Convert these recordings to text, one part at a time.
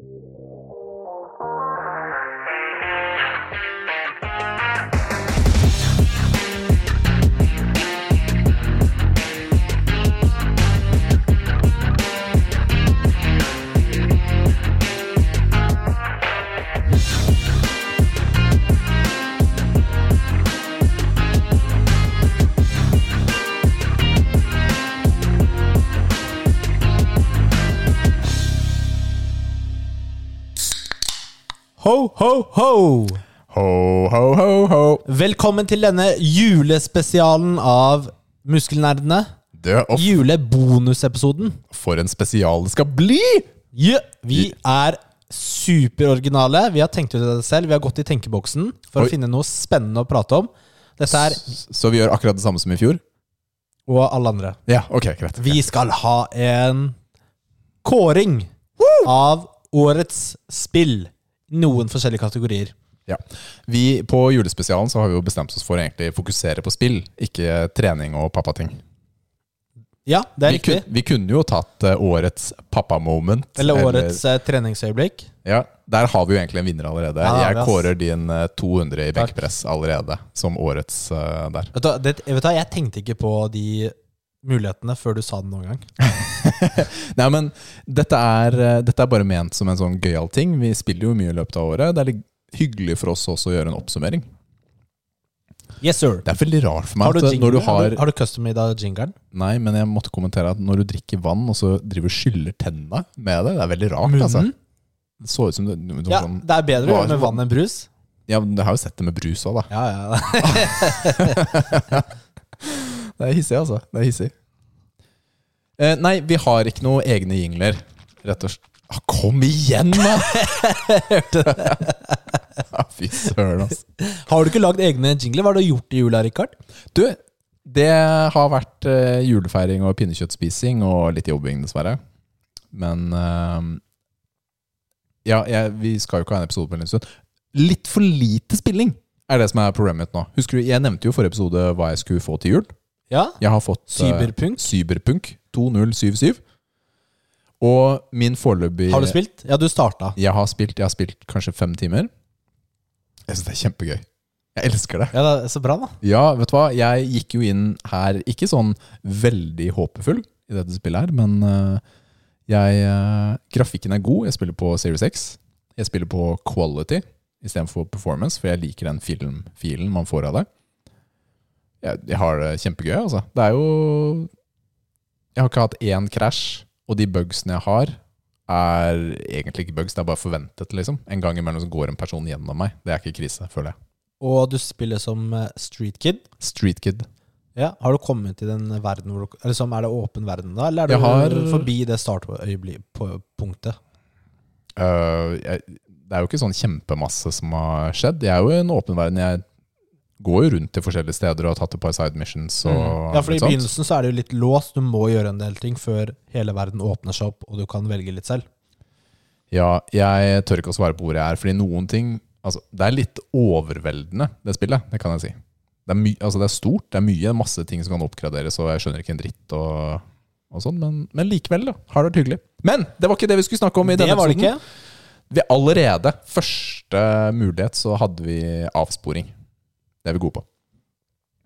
Ho, ho, ho! Ho, ho, ho. Velkommen til denne julespesialen av Muskelnerdene. Og Julebonusepisoden. for en spesial det skal bli! Ja, vi er superoriginale. Vi har tenkt ut det selv. Vi har gått i tenkeboksen for Oi. å finne noe spennende å prate om. Dette er Så vi gjør akkurat det samme som i fjor? og alle andre. Ja, ok, greit. Vi skal ha en kåring av årets spill. Noen forskjellige kategorier. Ja. Vi, på julespesialen så har vi jo bestemt oss for å egentlig fokusere på spill, ikke trening og pappating. Ja, det er Vi, riktig. kun, vi kunne jo tatt eh, årets pappamoment. Eller årets eller, treningsøyeblikk. Ja, Der har vi jo egentlig en vinner allerede. Ja, jeg kårer din eh, 200 i Takk. benkpress allerede som årets uh, der. Vet du, det, vet du, jeg tenkte ikke på de mulighetene før du sa det noen gang. Nei, men dette er, eh, dette er bare ment som en sånn gøyal ting. Vi spiller jo mye i løpet av året. Det er litt hyggelig for oss også å gjøre en oppsummering. Yes, sir. Det er veldig rart for meg Har du, at når du har... har du, har du custom-made jingeren? Nei, men jeg måtte kommentere at når du drikker vann, og så driver skyller tenna med det, det er veldig rart. Altså. Det så ut som det, du Ja, sånn, det er bedre var, med vann enn brus. Ja, men jeg har jo sett det med brus òg, da. Ja, ja. Det er hissig, altså. Det er hissig. Eh, nei, vi har ikke noen egne jingler, rett og slett. Ah, kom igjen, da! ah, fy søren, altså. Har du ikke lagd egne jingler? Hva har du gjort i jula, Rikard? Du, det har vært eh, julefeiring og pinnekjøttspising og litt jobbing, dessverre. Men eh, Ja, jeg, vi skal jo ikke ha en episode på en stund. Litt for lite spilling er det som er problemet mitt nå. Husker du, Jeg nevnte jo i forrige episode hva jeg skulle få til jul. Ja? Jeg har fått eh, Cyberpunk? Cyberpunk 2077. Og min foreløpig Har du spilt? Ja, du starta. Jeg har spilt, jeg har spilt kanskje fem timer. Jeg syns det er kjempegøy. Jeg elsker det. Ja, det er Så bra, da. Ja, vet du hva? Jeg gikk jo inn her ikke sånn veldig håpefull i dette spillet her, men øh, jeg øh, Grafikken er god. Jeg spiller på Series X. Jeg spiller på quality istedenfor performance, for jeg liker den filmfilen man får av det. Jeg, jeg har det kjempegøy, altså. Det er jo Jeg har ikke hatt én krasj, og de bugsene jeg har, er egentlig ikke bugs, det er bare forventet, liksom. En gang imellom så går en person gjennom meg. Det er ikke krise, føler jeg. Og du spiller som eh, street kid. Street Kid. Ja, Har du kommet til den verden hvor du liksom, Er det åpen verden da, eller er du har- forbi det startpunktet? Uh, jeg, det er jo ikke sånn kjempemasse som har skjedd. Jeg er jo i en åpen verden. Jeg går jo rundt til forskjellige steder og har tatt et par side missions. Og Mm. Ja, for i begynnelsen så er det jo litt låst. Du må gjøre en del ting før hele verden åpner seg opp, og du kan velge litt selv. Ja, jeg tør ikke å svare på hvor jeg er, fordi noen ting altså, Det er litt overveldende, det spillet. Det kan jeg si. Det er, altså, det er stort, det er mye, masse ting som kan oppgraderes, og jeg skjønner ikke en dritt og, og sånn, men, men likevel, da. Har det vært hyggelig. Men det var ikke det vi skulle snakke om i Det denne var det episoden. ikke. Vi allerede, første mulighet, så hadde vi avsporing. Det er vi gode på.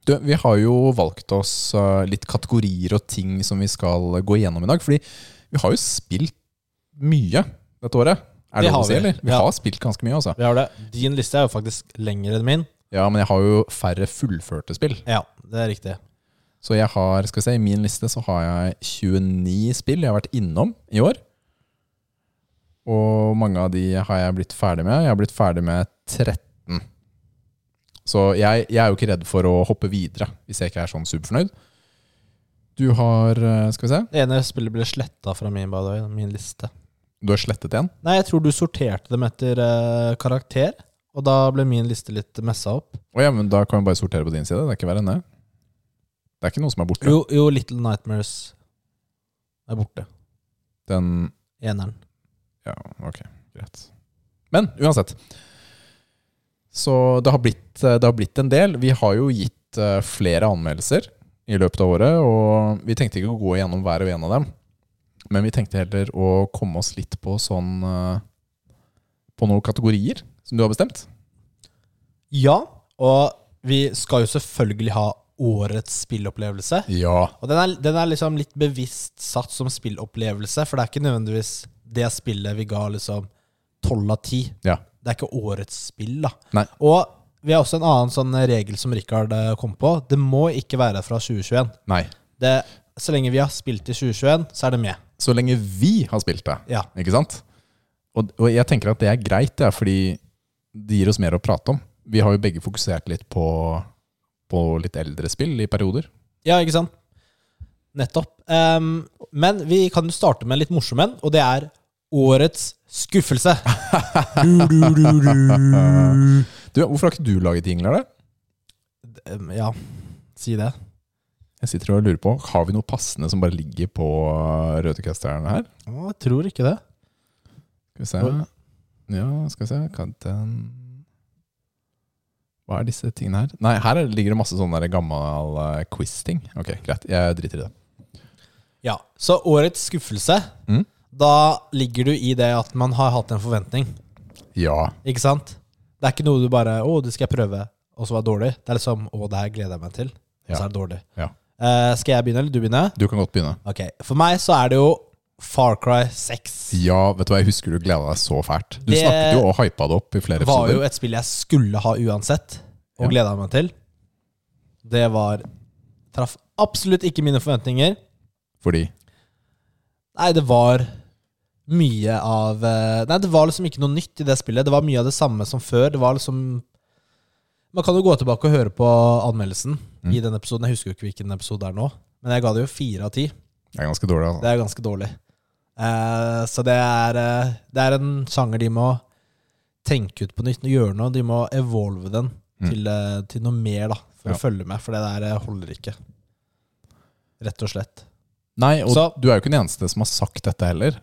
Du, vi har jo valgt oss uh, litt kategorier og ting som vi skal gå igjennom i dag. Fordi vi har jo spilt mye dette året. Er Det det lov å si, eller? Vi ja. har spilt ganske mye, altså. Vi har det. Din liste er jo faktisk lengre enn min. Ja, men jeg har jo færre fullførte spill. Ja, det er riktig. Så jeg har, skal vi se, i min liste så har jeg 29 spill jeg har vært innom i år. Og mange av de har jeg blitt ferdig med. Jeg har blitt ferdig med 13. Så jeg, jeg er jo ikke redd for å hoppe videre hvis jeg ikke er sånn superfornøyd. Du har eh, Skal vi se. Det ene spillet ble sletta fra min, by min liste. Du har slettet en. Nei, jeg tror du sorterte dem etter uh, karakter, og da ble min liste litt messa opp. Å ja, men da kan vi bare sortere på din side. Det er ikke verre enn det. Det er ikke noe som er borte. Jo, jo Little Nightmares er borte. Den Eneren. Ja, ok, greit. Men uansett. Så det har blitt, det har blitt en del. Vi har jo gitt eh, flere anmeldelser i løpet av året, og vi tenkte ikke å gå gjennom hver og en av dem. Men vi tenkte heller å komme oss litt på sånn eh, på noen kategorier som du har bestemt? Ja, og vi skal jo selvfølgelig ha årets spillopplevelse. Ja. Og den er, den er liksom litt bevisst satt som spillopplevelse, for det er ikke nødvendigvis det spillet vi ga liksom tolv av ti. ja. Det er ikke årets spill, da. Nei. Og vi har også en annen sånn regel som Rikard eh, kom på. Det må ikke være fra 2021. Nei. Det, så lenge vi har spilt i 2021, så er det med. Så lenge vi har spilt det, Ja. ikke sant? Og, og jeg tenker at det er greit, det er fordi det gir oss mer å prate om. Vi har jo begge fokusert litt på, på litt eldre spill i perioder. Ja, ikke sant? Nettopp. Um, men vi kan jo starte med en litt morsom en, og det er årets skuffelse. du, du, du, du. Du, Hvorfor har ikke du laget jingler da? Ehm, Ja, si det. Jeg sitter og lurer på, Har vi noe passende som bare ligger på rødekasterne her? Å, jeg tror ikke det. Skal vi se Ja, skal vi se Kanten. Hva er disse tingene her? Nei, her er- ligger det masse sånn gammel uh, quiz-ting. Ok, greit. Jeg driter i det. Ja, Så årets skuffelse, Mm. Da ligger du i det at man har hatt en forventning. Ja. Ikke sant? Det er ikke noe du bare 'Å, det skal jeg prøve', og så var det dårlig. Det er liksom 'Å, det her gleder jeg meg til', og så er det dårlig. Ja. Eh, skal jeg begynne, eller du begynne? Du kan godt begynne. Ok, For meg så er det jo Far Cry 6. Ja, vet du hva, jeg husker du gleda deg så fælt. Du Det snakket jo og hypa det opp i flere Det var jo et spill jeg skulle ha uansett, og Ja. gleda meg til. Det var Traff absolutt ikke mine forventninger. Fordi Nei, det var mye av eh, Nei, det var liksom ikke noe nytt i det spillet. Det var mye av det samme som før. Det var liksom Man kan jo gå tilbake og høre på anmeldelsen Mm. i den episoden. Jeg husker jo ikke hvilken episode det er nå, men jeg ga det jo fire av ti. det er ganske dårlig. Det Altså. er ganske dårlig. Eh, så det er, eh, det er en sjanger de må tenke ut på nytt og gjøre noe. De må evolve den Mm. til, til noe mer, da, for Ja. å følge med. For det der holder ikke. Rett og slett. Nei, og Så- du er jo ikke den eneste som har sagt dette heller.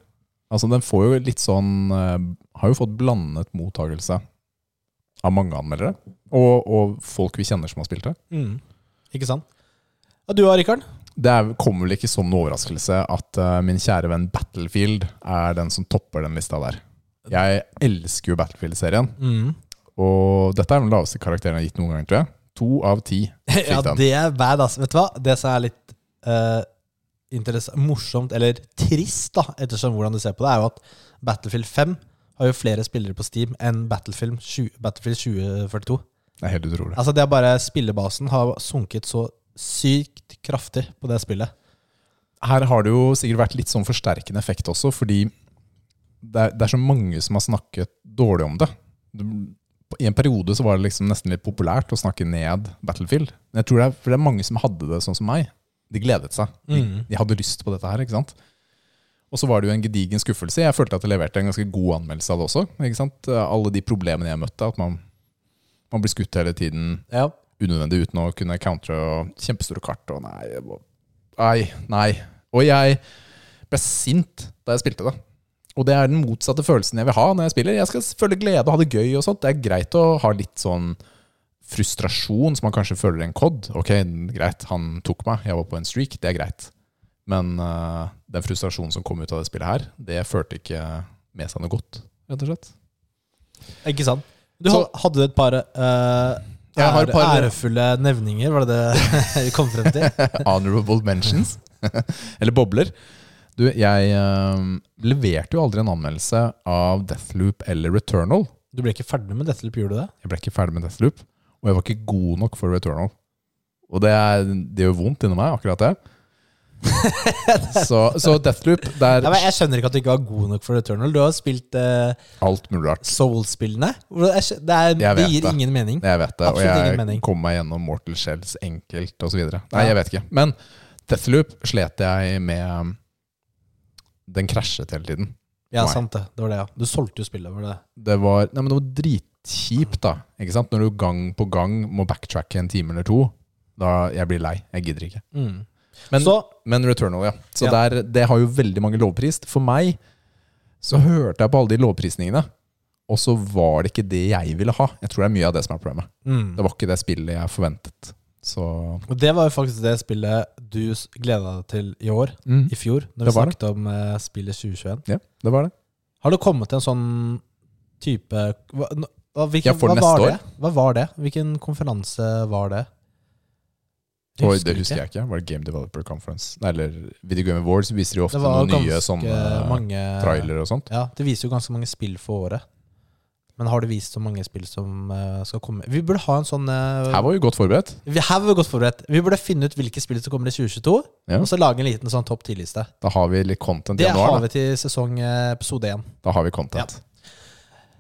Altså, den får jo litt sånn eh, Har jo fått blandet mottagelse av mange anmeldere. Og, og folk vi kjenner som har spilt det. Mm. Ikke sant? Og du da, Rikard? Det er, kommer vel ikke som noen overraskelse at uh, min kjære venn Battlefield er den som topper den lista der. Jeg elsker jo Battlefield-serien, Mm. og dette er den laveste karakteren jeg har gitt noen gang, tror jeg. To av ti. fikk Ja, den. det er bad, ass. Vet du hva? Det som er litt interess- morsomt, eller trist, da, ettersom hvordan du ser på det, er jo at Battlefield 5 har jo flere spillere på Steam enn Battlefield, 20, Battlefield 2042. Det er helt utrolig. Altså det er bare Spillebasen har sunket så sykt kraftig på det spillet. Her har det jo sikkert vært litt sånn forsterkende effekt også, fordi det er, det er så mange som har snakket dårlig om det. I en periode så var det liksom nesten litt populært å snakke ned Battlefield. Men jeg tror det er, for det er mange som hadde det sånn som meg. De gledet seg. De, Mm. de hadde lyst på dette her, ikke sant? Og så var det jo en gedigen skuffelse. Jeg følte at jeg leverte en ganske god anmeldelse av det også. ikke sant? Alle de problemene jeg møtte, at man, man blir skutt hele tiden Ja. unødvendig uten å kunne countre og kjempestore kart og nei, nei, nei. Og jeg ble sint da jeg spilte det. Og det er den motsatte følelsen jeg vil ha når jeg spiller. Jeg skal føle glede og ha det gøy og sånt. Det er greit å ha litt sånn frustrasjon som man kanskje føler i en COD. Ok, greit, han tok meg, jeg var på en streak, det er greit. Men uh, den frustrasjonen som kom ut av det spillet her, det førte ikke med seg noe godt, rett og slett. Ikke sant? Du Så- hadde et par uh, Jeg har et ære- par- ærefulle nevninger, var det det du kom frem til? Honorable mentions. Eller bobler. Du, jeg uh, leverte jo aldri en anmeldelse av Deathloop eller Returnal. Du ble ikke ferdig med Deathloop, gjorde du det? Jeg ble ikke ferdig med Deathloop, og jeg var ikke god nok for Returnal. Og det, er, det gjør vondt inni meg, akkurat det. så, så Deathloop, der men jeg skjønner ikke at du ikke var god nok for Returnal. Du har spilt uh, alt mulig rart. Soul-spillene. Det, er, det gir det. ingen mening. Jeg vet det, og Absolutt ingen jeg mening. kom meg gjennom Mortal Shells enkelt osv. Nei, Ja. jeg vet ikke. Men Deathloop slet jeg med Den krasjet hele tiden. Ja, sant det. Det var det, ja. Du solgte jo spillet, var det det? Var, nei, men det var dritkjipt, da. Ikke sant? Når du gang på gang må backtracke en time eller to. Da jeg blir lei. Jeg gidder ikke. Mm. Men, Så men Returnal, ja. Så Ja. Der, det har jo veldig mange lovprist. For meg så hørte jeg på alle de lovprisningene, og så var det ikke det jeg ville ha. Jeg tror det er mye av det som er problemet. mm. Det var ikke det spillet jeg forventet. Så Og det var jo faktisk det spillet du gleda deg til i år, mm, i fjor, når Det vi snakket det. om eh, spillet 2021. Ja, det var det. Har det kommet en sånn type hva, hvilken, Ja, for hva neste var år. det? Hva var det? Hvilken konferanse var det? Oi, det husker jeg ikke. Var det Game Developer Conference? Nei, eller Video Game Awards viser jo ofte noen nye sånne mange trailere og sånt. Ja, det viser jo ganske mange spill for året. Men har det vist så mange spill som eh, skal komme? Vi burde ha en sånn eh, Her var vi godt forberedt. vi, her var vi godt forberedt. Vi burde finne ut hvilke spill som kommer i 2022, Ja. og så lage en liten sånn topp 10-liste. Da har vi litt content i januar. Det har vi til sesong eh, episode 1. da har vi content.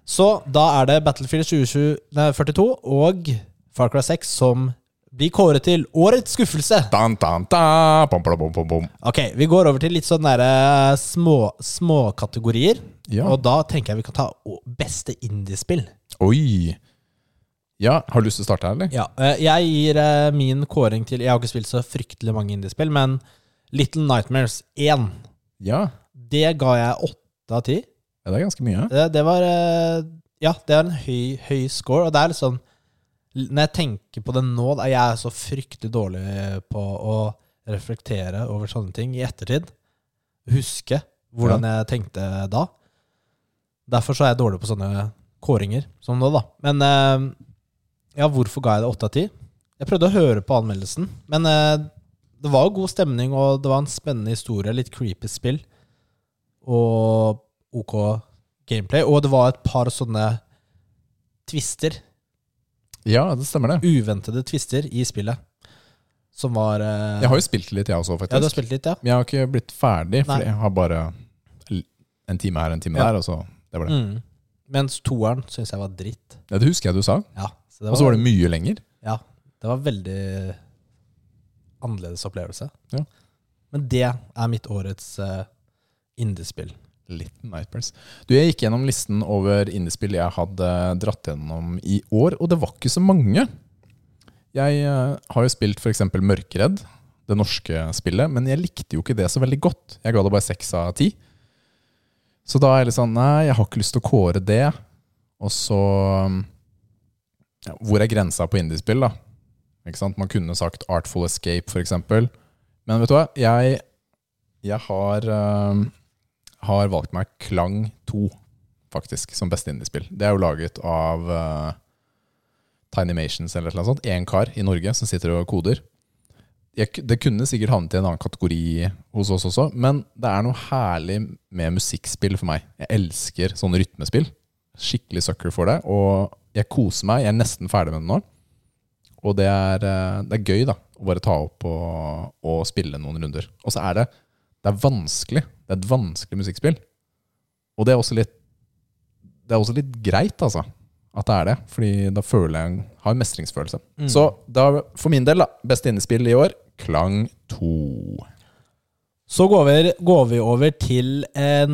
Så da er det Battlefield 2042 og Far Cry 6 som blir kåret til årets skuffelse. Dan, dan, da, bom, bom, bom. Ok, Vi går over til litt sånn derre små småkategorier. Ja. Og da tenker jeg vi kan ta beste indiespill. Oi. Ja, har du lyst til å starte her, eller? Ja, eh, jeg gir eh, min kåring til Jeg har ikke spilt så fryktelig mange indiespill, men Little Nightmares 1, Ja. det ga jeg åtte av ti. Ja, det er ganske mye. Det, det var eh, Ja, det er en høy, høy score, og det er sånn Når jeg tenker på det nå, da, jeg er så fryktelig dårlig på å reflektere over sånne ting i ettertid. Huske hvordan jeg tenkte da. Derfor så er jeg dårlig på sånne kåringer som nå, da. Men eh, ja, hvorfor ga jeg det åtte av ti? Jeg prøvde å høre på anmeldelsen, men eh, det var jo god stemning, og det var en spennende historie. Litt creepy spill. Og OK gameplay. Og det var et par sånne twister, Ja, det stemmer det. uventede twister, i spillet. Som var eh, Jeg har jo spilt litt, jeg også, faktisk. Ja, du har spilt litt, ja? Men jeg har ikke blitt ferdig, for jeg har bare en time her, en time Ja. der, og så Det var det. Mm. Mens toeren syns jeg var dritt. Ja, det husker jeg du sa. Ja, så Og så var det mye lenger. Ja, det var veldig annerledes opplevelse. Ja. Men det er mitt årets uh, indiespill. Little Nightmares. Du, Jeg gikk gjennom listen over indiespill jeg hadde dratt gjennom i år, og det var ikke så mange. Jeg eh, har jo spilt f.eks. Mørkeredd, det norske spillet, men jeg likte jo ikke det så veldig godt. Jeg ga det bare seks av ti. Så da er jeg litt sånn Nei, jeg har ikke lyst til å kåre det. Og så ja, Hvor er grensa på indiespill, da? Ikke sant? Man kunne sagt Artful Escape, f.eks. Men vet du hva? Jeg, jeg har eh, har valgt meg Klang 2, faktisk, som beste indiespill. Det er jo laget av uh, Tinymations eller noe sånt. Én kar i Norge som sitter og koder. Jeg, det kunne sikkert havnet i en annen kategori hos oss også, men det er noe herlig med musikkspill for meg. Jeg elsker sånne rytmespill. Skikkelig sucker for det. Og jeg koser meg. Jeg er nesten ferdig med det nå. Og det er, eh, det er gøy da, å bare ta opp og, og spille noen runder. Og så er det det er vanskelig. Det er et vanskelig musikkspill. Og det er også litt Det er også litt greit, altså. At det er det. Fordi da føler jeg har en mestringsfølelse. Mm. Så da, for min del, da, beste innespill i år, Klang 2. Så går vi, går vi over til en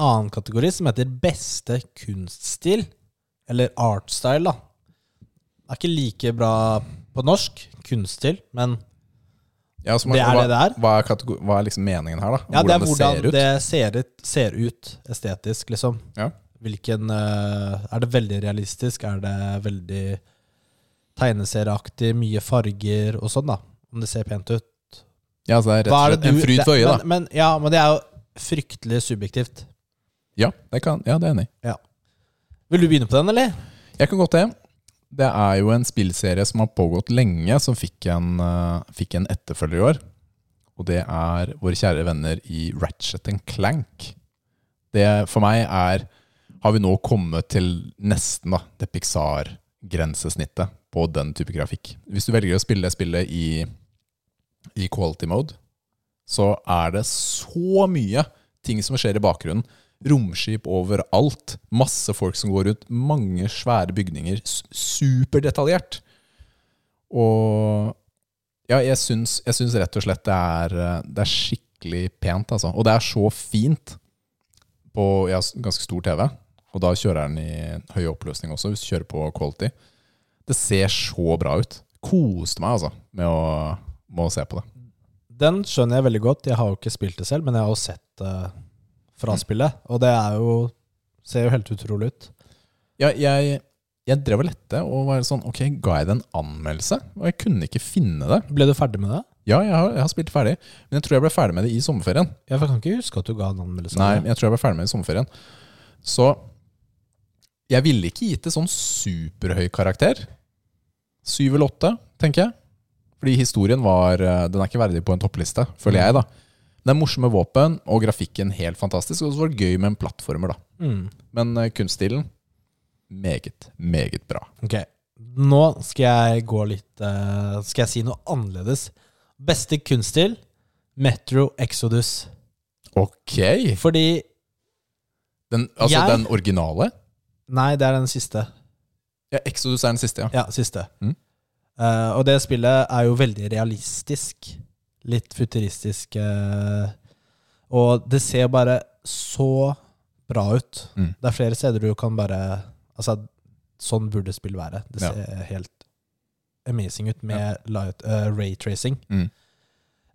annen kategori som heter beste kunststil. Eller artstyle, da. Det er ikke like bra på norsk, kunststil, men Ja, så Det er hva, det det er. Hva er, hva er liksom meningen her, da? ja, det er det hvordan ser ut? det ser ut, ser ut estetisk, liksom. Ja. Hvilken eh, Er det veldig realistisk? Er det veldig tegneserieaktig? Mye farger og sånn, da? Om det ser pent ut? Ja, så det er rett og slett det en fryd for øyet, da. Men, men, ja, men det er jo fryktelig subjektivt. Ja, det, kan, ja, det er jeg enig i. Vil du begynne på den, eller? Jeg kan godt det. Det er jo en spillserie som har pågått lenge, som fikk en, eh, fikk en etterfølger i år. Og det er våre kjære venner i Ratchet and Clank. Det for meg er Har vi nå kommet til nesten da, det Pixar-grensesnittet på den type grafikk. Hvis du velger å spille det spillet i, i quality mode, så er det så mye ting som skjer i bakgrunnen. Romskip overalt. Masse folk som går rundt. Mange svære bygninger. Superdetaljert. Og ja, jeg syns, jeg syns rett og slett det er, eh, det er skikkelig pent, altså. Og det er så fint på s- ganske stor TV. Og da kjører den i høy oppløsning også, hvis du kjører på quality. Det ser så bra ut. Koste meg, altså, med å, med å se på det. Den skjønner jeg veldig godt. Jeg har jo ikke spilt det selv, men jeg har jo sett det fra spillet. Og det er jo ser jo helt utrolig ut. Ja, jeg, jeg drev og lette og var sånn Ok, ga jeg det en anmeldelse? Og jeg kunne ikke finne det. Ble du ferdig med det? Ja, jeg har, jeg har spilt ferdig, men jeg tror jeg ble ferdig med det i sommerferien. Jeg kan ikke huske at du ga en anmeldelse. Nei, jeg tror jeg ble ferdig med det i sommerferien. Så Jeg ville ikke gitt det sånn superhøy karakter. Syv eller åtte, tenker jeg. Fordi historien var eh, Den er ikke verdig på en toppliste, føler jeg, da. Det er morsomme våpen, og grafikken helt fantastisk. Og så var det gøy med en plattformer, da. Mm. Men uh, kunststilen meget, meget bra. Ok, nå skal jeg gå litt uh, Skal jeg si noe annerledes. Beste kunststil Metro Exodus. Ok! Fordi Den, altså Jeg- den originale? Nei, det er den siste. Ja, Exodus er den siste, ja. Ja, siste. Mm. Uh, og det spillet er jo veldig realistisk. Litt futuristisk. og det ser bare så bra ut. Mm. Det er flere steder du kan bare Altså, sånn burde spill være. Det Ja. ser helt amazing ut med light, eh, raytracing. Mm.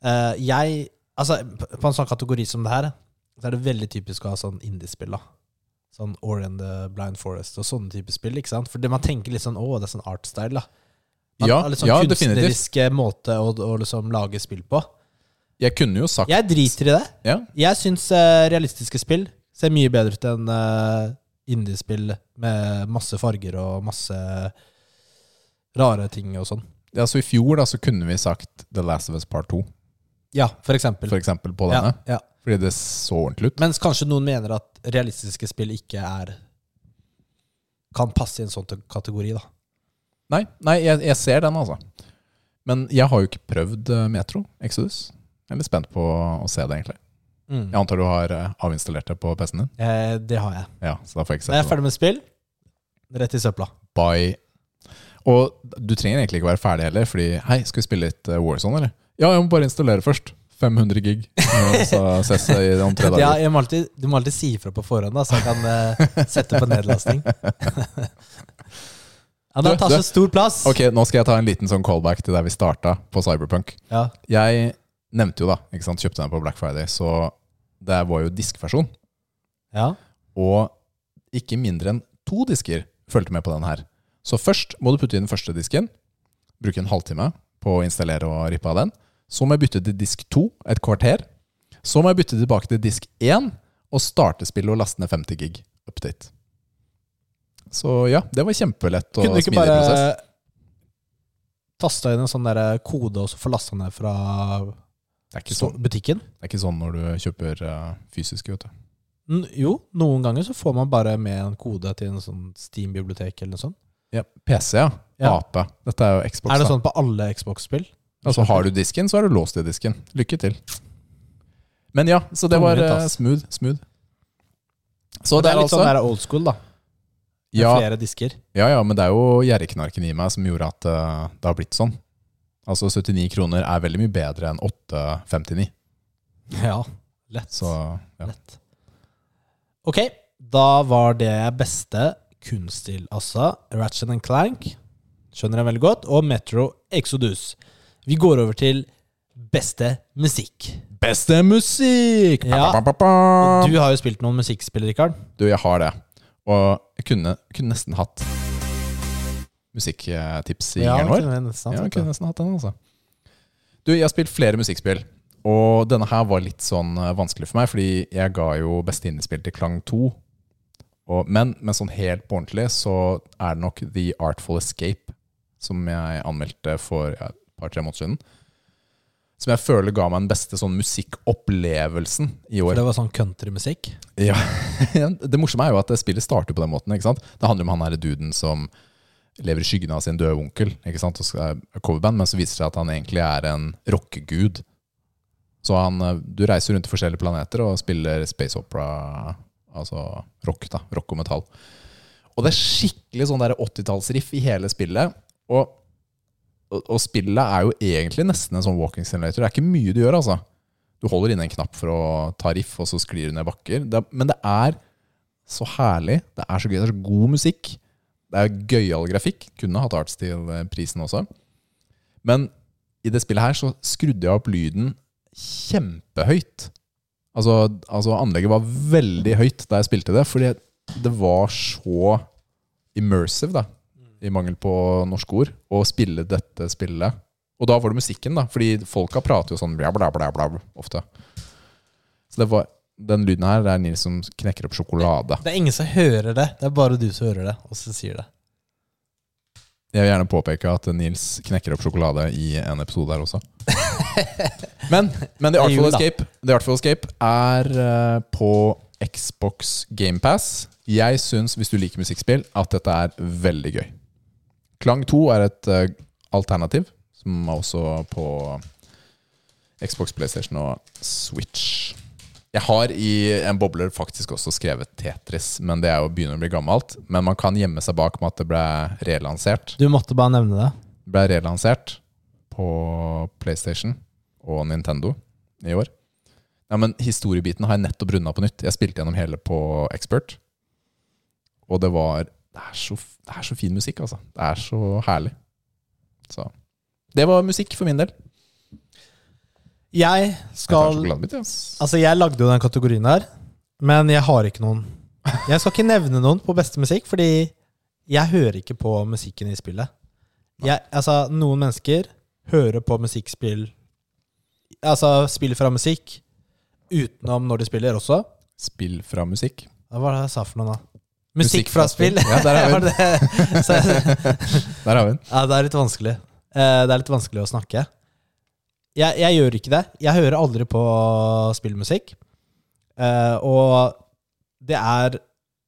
Uh, jeg Altså, på en sånn kategori som det her, så er det veldig typisk å ha sånn indiespill, da. Sånn Or in the Blind Forest og sånne type spill, ikke sant? For det- man tenker litt sånn Å, det er sånn artstyle, da. Ja, har litt sånn ja, definitivt. kunstnerisk måte å, å liksom lage spill på. Jeg kunne jo sagt Jeg driter i det. ja, Jeg syns uh, realistiske spill ser mye bedre ut enn uh, indiespill med masse farger og masse rare ting og sånn. ja, Så i fjor da så kunne vi sagt The Last of Us Part 2, Ja, for eksempel. for eksempel, på Ja, denne. ja. Fordi det så ordentlig ut. Mens kanskje noen mener at realistiske spill ikke er Kan passe i en sånn kategori, da. Nei, nei jeg, jeg ser den, altså. Men jeg har jo ikke prøvd eh, Metro Exodus. Jeg er litt spent på å se det, egentlig. Mm. Jeg antar du har eh, avinstallert det på PC-en din? Eh, det har jeg. Ja, så da får jeg ikke Når jeg er ferdig med spill, rett i søpla. Bye. Og du trenger egentlig ikke være ferdig heller, fordi Hei, skal vi spille litt eh, Warzone, eller? Ja, jeg må bare installere først. 500 gig. Så ses vi om tre Ja, dager. jeg må alltid, du må alltid si ifra på forhånd, da, så jeg kan uh, sette på nedlasting. Du, det tar så stor plass. Ok, nå skal jeg ta en liten sånn callback til der vi starta på Cyberpunk. Ja. Jeg nevnte jo da, ikke sant, kjøpte den på Black Friday, så det var jo diskversjon. ja. Og ikke mindre enn to disker fulgte med på den her. Så først må du putte i den første disken, bruke en halvtime på å installere og rippe av den. Så må jeg bytte til disk 2 et kvarter. Så må jeg bytte tilbake til disk 1 og starte spillet og laste ned 50 gig update. Så ja, det var kjempelett og Kunne du ikke smidig bare prosess. tasta inn en sånn der kode og så få lasta ned fra sånn, butikken? det er ikke sånn når du kjøper uh, fysiske, vet du. N jo, noen ganger så får man bare med en kode til en sånn Steam-bibliotek eller noe sånt. Ja, PC, ja. Ja. AP. Dette er jo Xbox. er det sånn på alle Xbox-spill? Altså Har du disken, så er du låst i disken. Lykke til. Men ja, så det var eh, smooth. smooth. Så det, det er litt sånn altså der old school, da. Ja, flere disker. ja, ja, men det er jo gjerrigknarken i meg som gjorde at uh, det har blitt sånn. Altså 79 kroner er veldig mye bedre enn 8,59. Ja, lett. Så ja. lett. Ok, da var det beste kunststil, altså Ratchet and Clank, skjønner jeg veldig godt, og Metro Exodus. Vi går over til beste musikk. Beste musikk! Ja. Du har jo spilt noen musikkspill, Rikard. Du, jeg har det. Og jeg kunne, kunne nesten hatt musikktips i Ja, hjernen vår. kunne nesten Ja, jeg kunne nesten hatt den, altså. Du, jeg har spilt flere musikkspill. Og denne her var litt sånn eh, vanskelig for meg, fordi jeg ga jo beste indiespill til Klang 2. Og, men, men sånn helt på ordentlig så er det nok The Artful Escape, som jeg anmeldte for ja, et par-tre måneder siden. Som jeg føler ga meg den beste sånn musikkopplevelsen i For år. det var sånn countrymusikk. Ja. Det morsomme er jo at spillet starter på den måten. ikke sant? Det handler om han her duden som lever i skyggen av sin døde onkel ikke sant? og skal coverband, men så viser det seg at han egentlig er en rockegud. Så han, eh, du reiser rundt til forskjellige planeter og spiller space opera, altså rock, da, rock og metall. Og det er skikkelig sånn der 80-tallsriff i hele spillet. Og, og, spillet er jo egentlig nesten en sånn walking simulator. Det er ikke mye du gjør, altså. Du holder inne en knapp for å ta riff, og så sklir du ned bakker. Det, men det er så herlig. Det er så gøy. Det er så god musikk. Det er gøyal grafikk. Kunne hatt Artsteel-prisen også. Men i det spillet her så skrudde jeg opp lyden kjempehøyt. Altså, altså anlegget var veldig høyt da jeg spilte det, fordi det var så immersive, da, i mangel på norske ord, å spille dette spillet. Og da var det musikken, da, fordi folka prater jo sånn bla, bla, bla, bla ofte. Så det var Den lyden her det er Nils som knekker opp sjokolade. Det er ingen som hører det. Det er bare du som hører det, og som sier det. Jeg vil gjerne påpeke at Nils knekker opp sjokolade i en episode her også. Men, men The Artful. Escape, The Artful Escape er uh, på Xbox GamePass. Jeg syns, hvis du liker musikkspill, at dette er veldig gøy. Klang 2 er et uh, alternativ, som er også på Xbox, PlayStation og Switch. Jeg har i en bobler faktisk også skrevet Tetris, men det er jo begynner å bli gammelt. Men man kan gjemme seg bak med at det ble relansert. Du måtte bare nevne det. Ble relansert på PlayStation og Nintendo i år. Ja, men historiebiten har jeg nettopp runda på nytt. Jeg spilte gjennom hele på Expert. Og det var Det er så, det er så fin musikk, altså. Det er så herlig. Så Det var musikk for min del. Jeg Jeg mitt, skal. Altså, jeg lagde jo den kategorien her, men jeg har ikke noen. Jeg skal ikke nevne noen på beste musikk, fordi jeg hører ikke på musikken i spillet. Jeg, altså, noen mennesker hører på musikkspill Altså spill fra musikk utenom når de spiller også. Spill fra musikk. Hva var det jeg sa for noe, da? Musikk fra spill. Ja, der har vi. den. Der har vi den. ja, det er litt vanskelig. Eh, Det er litt vanskelig å snakke. Jeg, jeg gjør ikke det. Jeg hører aldri på spillmusikk. Eh, og det er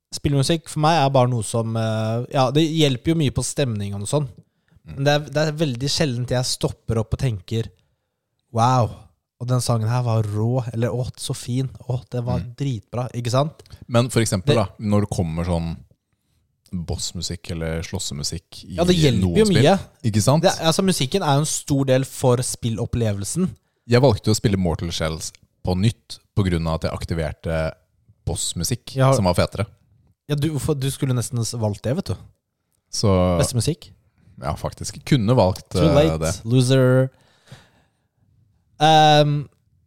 Spillmusikk for meg er bare noe som eh, Ja, det hjelper jo mye på stemningen og sånn. Men det er, det er veldig sjeldent jeg stopper opp og tenker Wow, og den sangen her var rå. Eller å, så fin. Å, det var dritbra. Ikke sant? Men for eksempel, Det- da, når det kommer sånn bossmusikk eller slåssemusikk i Ja, det hjelper jo mye. Ikke sant? Det, altså, musikken er jo en stor del for spillopplevelsen. Jeg valgte å spille Mortal Shells på nytt pga. at jeg aktiverte bossmusikk, Ja. som var fetere. Ja, du, du skulle nesten valgt det, vet du. Så Beste musikk. ja, faktisk. Kunne valgt Too eh, late. det. Loser. Ehm,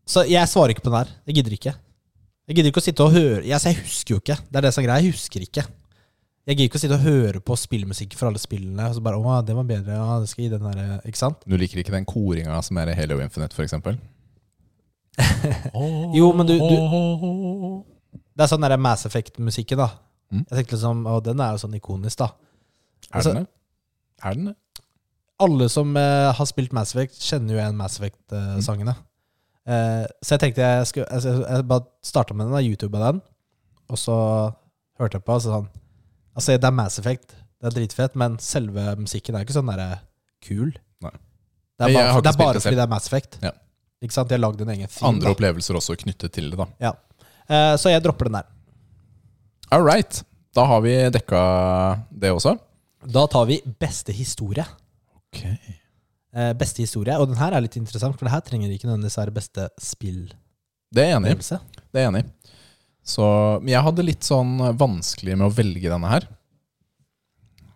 så jeg svarer ikke på den her. Jeg gidder ikke. Jeg gidder ikke å sitte og høre jeg, jeg husker jo ikke. Det er det som er greia. Jeg husker ikke. Jeg gidder ikke å sitte og høre på spillmusikk fra alle spillene. Og så bare, å, det var bedre, ja, det skal gi den der, Ikke sant? Du liker ikke den koringa som er i Halo Infinite, f.eks.? Jo, men du, du Det er sånn der Mass Effect-musikken, da. Mm. Jeg tenkte liksom, å, den er jo sånn ikonisk, da. Er Altså- den det? Er den det? Alle som eh, har spilt Mass Effect, kjenner jo igjen Mass Effect-sangene. Eh, så jeg tenkte jeg skulle altså, jeg, jeg bare starta med den, da, YouTube av den. Og så hørte jeg på, og så sånn Altså, det er Mass Effect, det er dritfett, men selve musikken er ikke sånn derre kul. Nei. Det er bare, det er bare det fordi det er Mass Effect. Ja. Ikke sant? De har lagd en egen film. Andre da. opplevelser også knyttet til det, da. Ja. Eh, så jeg dropper den der. All right. Da har vi dekka det også. Da tar vi beste historie. Ok. Eh, beste historie, Og den her er litt interessant, for det her trenger ikke nødvendigvis være beste spill. Det er jeg enig i. Det er jeg enig. Så, men jeg hadde litt sånn vanskelig med å velge denne her.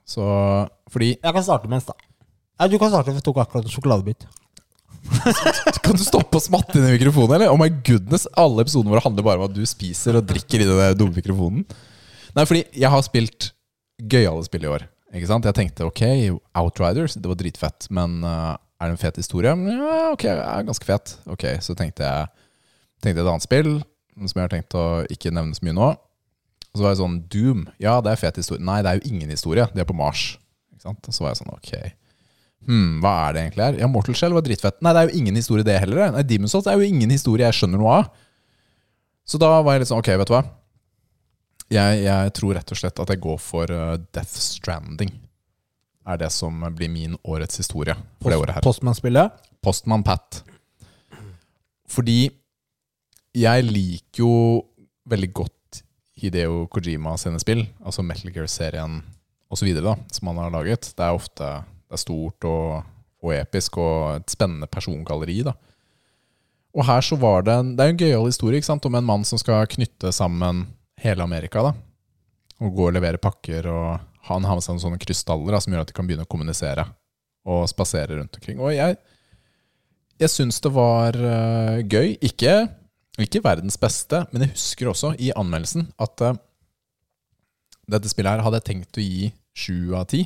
Så fordi Jeg kan starte mens, da. Nei, du kan starte, for jeg tok akkurat en sjokoladebit. Kan du stoppe å smatte inn i mikrofonen, eller? Oh my goodness, Alle episodene våre handler bare om at du spiser og drikker i den dumme mikrofonen. Nei, fordi jeg har spilt gøyale spill i år. Ikke sant? Jeg tenkte ok, Outriders, det var dritfett, men uh, er det en fet historie? Ja, ok, det er ganske fet. Ok, Så tenkte jeg tenkte et annet spill som jeg har tenkt å ikke nevne så mye nå. Og så var jeg sånn Doom. Ja, det er fet historie. Nei, det er jo ingen historie. De er på Mars. Ikke sant? Og så var jeg sånn ok. Hmm, hva er det egentlig her? Ja, Mortal Shell var dritfett. Nei, det er jo ingen historie det heller. Nei, Demon's Souls er jo ingen historie jeg skjønner noe av. Så da var jeg litt sånn, ok, vet du hva? Jeg, jeg tror rett og slett at jeg går for uh, Death Stranding. Er det som blir min årets historie for det året her. Postmann-spillet. Postman Pat. Fordi jeg liker jo veldig godt Hideo Kojima sine spill, altså Metal Gear-serien osv., som han har laget. Det er ofte det er stort og, og episk og et spennende persongalleri. da. Og her så var det en, det er jo en gøyal historie ikke sant? om en mann som skal knytte sammen hele Amerika. da. Og gå og levere pakker. og Han har med seg noen sånne krystaller da, som gjør at de kan begynne å kommunisere og spasere rundt omkring. Og jeg, jeg syns det var uh, gøy. Ikke, ikke verdens beste, men jeg husker også i anmeldelsen at uh, dette spillet her hadde jeg tenkt å gi sju av ti.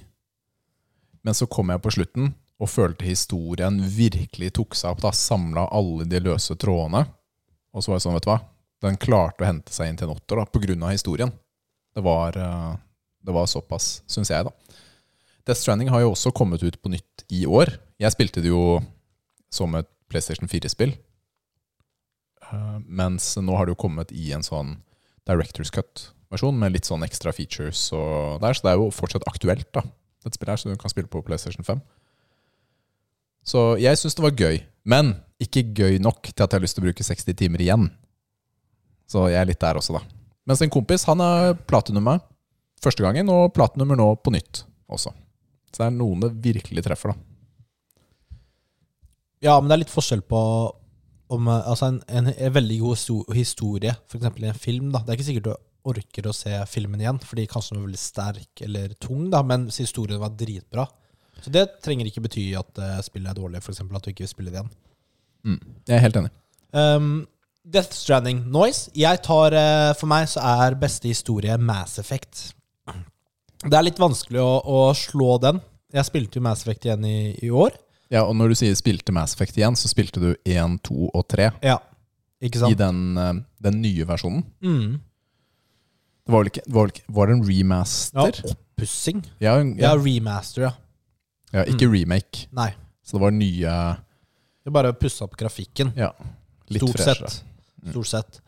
Men så kom jeg på slutten og følte historien virkelig tok seg opp. da Samla alle de løse trådene. Og så var jeg sånn, vet du hva. Den klarte å hente seg inn til en åtter pga. historien. Det var, eh, det var såpass, syns jeg, da. Death Stranding har jo også kommet ut på nytt i år. Jeg spilte det jo som et PlayStation 4-spill. Eh, Mens nå har det jo kommet i en sånn Directors Cut-versjon med litt sånn ekstra features og der, så det er jo fortsatt aktuelt, da. Dette spillet her, så du kan spille på PlayStation 5. Så jeg syns det var gøy, men ikke gøy nok til at jeg har lyst til å bruke 60 timer igjen. Så jeg er litt der også, da. Mens en kompis han er platenummer første gangen, og platinummer nå på nytt også. Så det er noen det virkelig treffer, da. Ja, men det er litt forskjell på om, eh, altså en, en, en veldig god histo- historie, f.eks. i en film. da. Det er ikke sikkert du orker å se filmen igjen, fordi kanskje den var veldig sterk eller tung, da, men historien var dritbra. Så det trenger ikke bety at eh, spillet er dårlig, f.eks. at du ikke vil spille det igjen. Jeg er helt enig. Um, Death Stranding Noise. Jeg tar, eh, For meg så er beste historie Mass Effect. Det er litt vanskelig å, å slå den. Jeg spilte jo Mass Effect igjen i, i år. Ja, og når du sier spilte Mass Effect igjen, så spilte du 1, 2 og 3 Ja, ikke sant? i den, eh, den nye versjonen. Mm. Det var vel ikke, var, vel var det en Ja, remaster? oppussing. Ja, Ja, ja, remaster, ja. ja, ikke remake. Nei. Så det var nye Det er bare å pusse opp grafikken. Ja, litt Stort freshere. sett. Stort sett.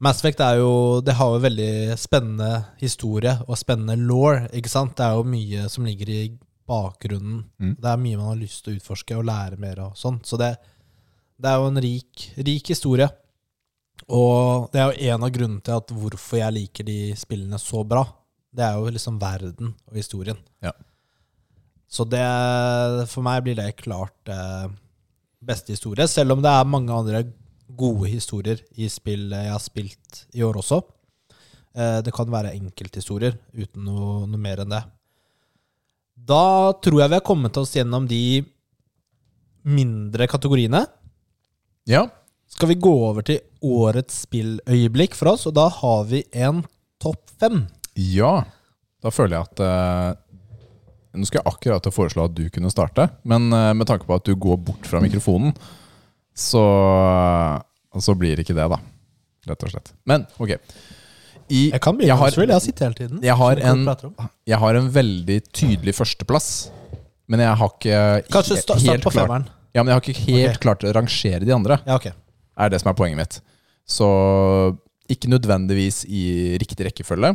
Mass Effect er jo Det har jo veldig spennende historie og spennende law, ikke sant? Det er jo mye som ligger i bakgrunnen. Mm. Det er mye man har lyst til å utforske og lære mer og sånn. Så det, det er jo en rik, rik historie. Og det er jo en av grunnene til at hvorfor jeg liker de spillene så bra. Det er jo liksom verden og historien. Ja. Så det For meg blir det klart eh, beste historie, selv om det er mange andre gode historier i spill jeg har spilt i år også. Eh, det kan være enkelthistorier uten noe, noe mer enn det. Da tror jeg vi har kommet oss gjennom de mindre kategoriene. Ja, Skal vi gå over til årets spilløyeblikk for oss, og da har vi en topp fem. ja. Da føler jeg at eh, Nå skulle jeg akkurat foreslå at du kunne starte, men eh, med tanke på at du går bort fra mikrofonen, så, så blir det ikke det, da. Rett og slett. Men ok. I, Jeg kan begynne, jeg har, Jeg har sittet hele tiden. jeg har en- jeg har en veldig tydelig førsteplass, men jeg har ikke Kanskje helt, start helt på klart- Ja, men jeg har ikke helt okay. klart å rangere de andre. Ja, ok. er det som er poenget mitt. Så ikke nødvendigvis i riktig rekkefølge.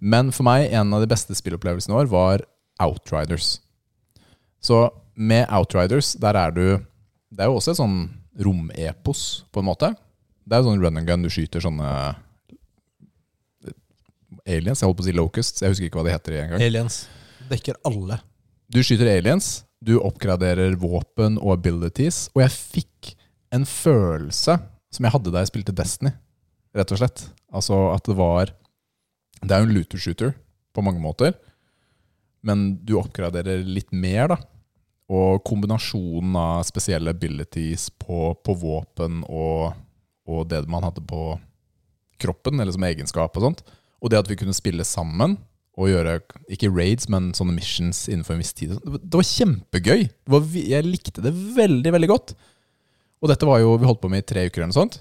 Men for meg, en av de beste spillopplevelsene i år var Outriders. Så med Outriders, der er du Det er jo også et sånn romepos, på en måte. Det er jo sånn run and gun, du skyter sånne aliens. Jeg holdt på å si locusts, jeg husker ikke hva de heter engang. Aliens. Dekker alle. Du skyter aliens, du oppgraderer våpen og abilities, og jeg fikk en følelse som jeg hadde da jeg spilte Destiny, rett og slett. Altså at det var Det er jo en looter shooter på mange måter, men du oppgraderer litt mer, da. Og kombinasjonen av spesielle abilities på, på våpen og, og det man hadde på kroppen, eller som egenskap og sånt. Og det at vi kunne spille sammen og gjøre ikke raids, men sånne missions innenfor en viss tid. Det var, kjempegøy. Det var, jeg likte det veldig, veldig godt. Og dette var jo, vi holdt på med i tre uker eller noe sånt.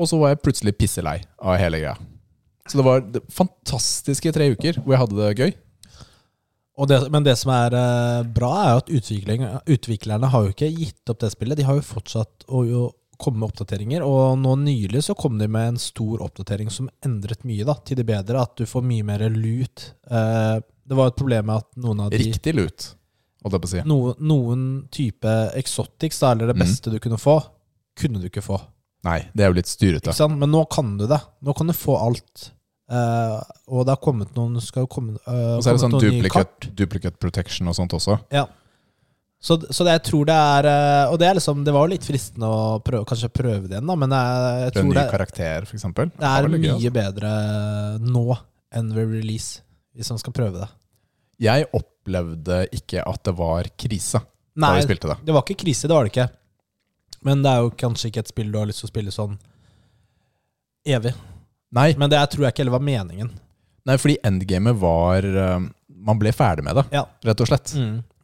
Og så var jeg plutselig pisselei av hele greia. Så det var fantastiske tre uker hvor jeg hadde det gøy. Det, men det som er eh, bra, er at utviklerne, har jo ikke gitt opp det spillet. De har jo fortsatt å jo komme med oppdateringer. Og nå nylig så kom de med en stor oppdatering som endret mye da, til det bedre. At du får mye mer lut. Eh, det var et problem med at noen av de Riktig lut, holdt jeg på å si. noen, noen type exotics, da, eller det beste beste du kunne få, kunne du ikke få. Nei, det er jo litt styrete. Men nå kan du det. Nå kan du få alt. Eh, og det har kommet noen skal komme, uh, Og så er det sånn duplicate, duplicate protection og sånt også. Ja. Så, så det jeg tror det er uh, Og det er liksom Det var jo litt fristende å prøve, kanskje prøve det igjen, da, men jeg, jeg tror det, karakter, for eksempel. det er veldig gøy, mye bedre nå enn ved release, hvis man skal prøve det. altså. Jeg opplevde ikke at det var krise da vi spilte det. det var ikke krise, det var det ikke. Men det er jo kanskje ikke et spill du har lyst til å spille sånn evig. Nei, Men det jeg tror jeg ikke heller var meningen. nei fordi endgamet var eh, Man ble ferdig med det, Ja. rett og slett.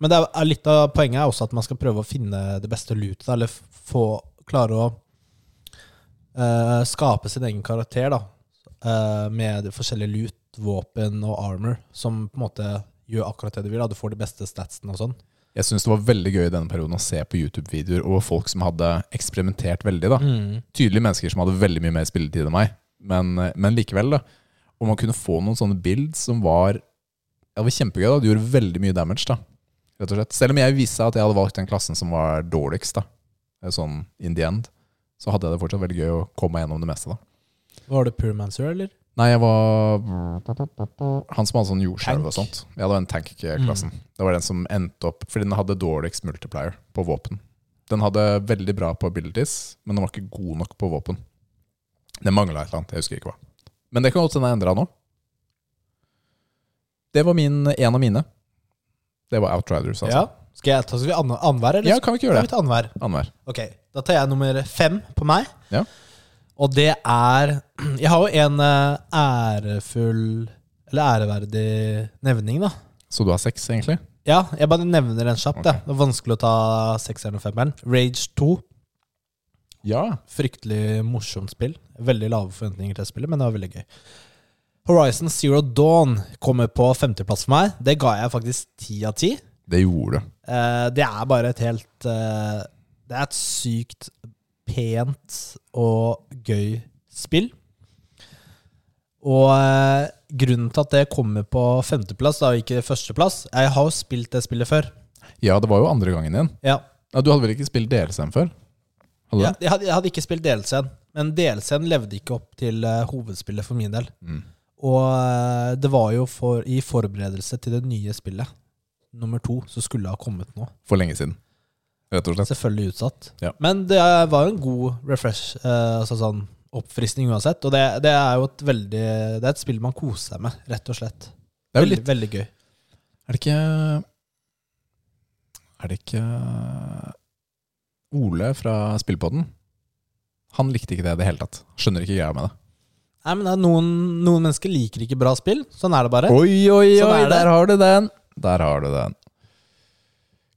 Men det er, litt av poenget er også at man skal prøve å finne det beste lootet, eller få klare å eh, skape sin egen karakter, da. eh, med de forskjellige lut, våpen og armor, som på en måte gjør akkurat det du vil. Da. Du får de beste statsene og sånn. Jeg syns det var veldig gøy i denne perioden å se på YouTube-videoer og folk som hadde eksperimentert veldig. da Tydelige mennesker som hadde veldig mye mer spilletid enn meg, men, men likevel. da Og man kunne få noen sånne builds som var Ja, det var kjempegøy. da Du gjorde veldig mye damage, da rett og slett. Selv om jeg viste at jeg hadde valgt den klassen som var dårligst, da sånn in the end, så hadde jeg det fortsatt veldig gøy å komme meg gjennom det meste. da Var det Purmancer, eller? Nei, jeg var Han som hadde sånn jordskjelv og sånt. Ja, det var den tank-klassen. Det var den som endte opp Fordi den hadde dårligst multiplier på våpen. Den hadde veldig bra på abilities, men den var ikke god nok på våpen. Det mangla et eller annet. Jeg husker ikke hva. Men det kan godt hende jeg endra nå. Det var min, en av mine. Det var Outriders, altså. Ja. Skal jeg ta så vi an annenhver, eller? Ja, kan vi ikke gjøre det? annenhver? Annenhver. Ok, da tar jeg nummer fem på meg. Ja. Og det er Jeg har jo en eh, ærefull Eller æreverdig nevning, da. Så du har seks, egentlig? Ja, jeg bare nevner den kjapt. Okay. Det er vanskelig å ta sekseren og femmeren. Rage 2. Ja. Fryktelig morsomt spill. Veldig lave forventninger til spillet, men det var veldig gøy. Horizon Zero Dawn kommer på femteplass for meg. Det ga jeg faktisk ti av ti. Det gjorde du. Eh, det er bare et helt eh, Det er et sykt pent og gøy spill. Og eh, grunnen til at det kommer på femteplass, da, og ikke førsteplass Jeg har jo spilt det spillet før. Ja, det var jo andre gangen din. Ja, Ja, du hadde vel ikke spilt DLC-en før? Ja jeg, hadde, jeg hadde ikke spilt DLC-en, men DLC-en levde ikke opp til uh, hovedspillet for min del. Mm. Og uh, det var jo for, i forberedelse til det nye spillet, nummer to, som skulle ha kommet nå. For lenge siden. Rett og slett. Selvfølgelig utsatt. Ja. Men det var jo en god refresh, uh, altså sånn oppfriskning uansett. Og det, det er jo et veldig Det er et spill man koser seg med, rett og slett. Det er jo Veldig, litt veldig gøy. Er det ikke Er det ikke Ole fra Spillpodden? Han likte ikke det i det hele tatt. Skjønner ikke greia med det. Nei, men det er noen, noen mennesker liker ikke bra spill. Sånn er det bare. Oi, oi, Sånn oi, er der har du den! Der har du den.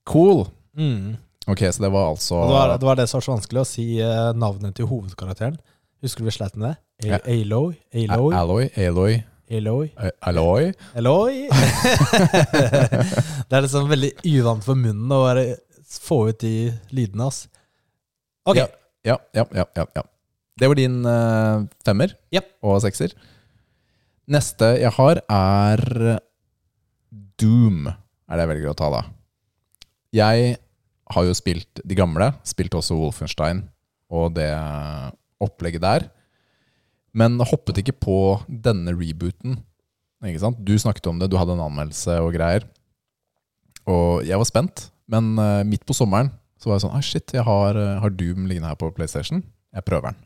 Cool. Mm. Ok, så det var altså det, var, det var det som var så vanskelig å si eh, navnet til hovedkarakteren. Husker du vi slet med det? Aloy? Aloy? Aloy, Aloy? A- Alloy. Aloy? det er liksom veldig uvant for munnen å bare få ut de lydene, ass. Ok. Ja, ja, ja, ja, ja, ja. Det var din uh, femmer Jep. og sekser. Neste jeg har, er Doom. Er det jeg velger å ta, da. Jeg har jo spilt de gamle. Spilt også Wolfenstein og det opplegget der. Men hoppet ikke på denne rebooten. Ikke sant? Du snakket om det, du hadde en anmeldelse og greier. Og jeg var spent, men uh, midt på sommeren så var jeg sånn ah, Shit, jeg har, eh, har Doom liggende her på PlayStation. Jeg prøver den.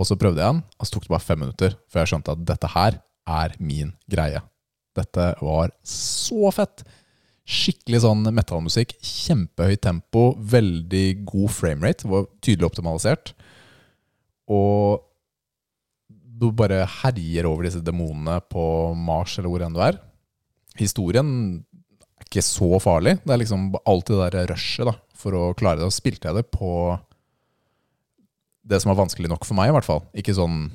Og så prøvde jeg den, og så tok det bare fem minutter før jeg skjønte at dette her er min greie. Dette var så fett! Skikkelig sånn metallmusikk. Kjempehøyt tempo, veldig god framerate. Var tydelig optimalisert. Og du bare herjer over disse demonene på Mars eller hvor enn du er. Historien ikke så farlig. Det er liksom alltid det der rushet da, for å klare det. Og spilte jeg det på det som var vanskelig nok for meg, i hvert fall. Ikke sånn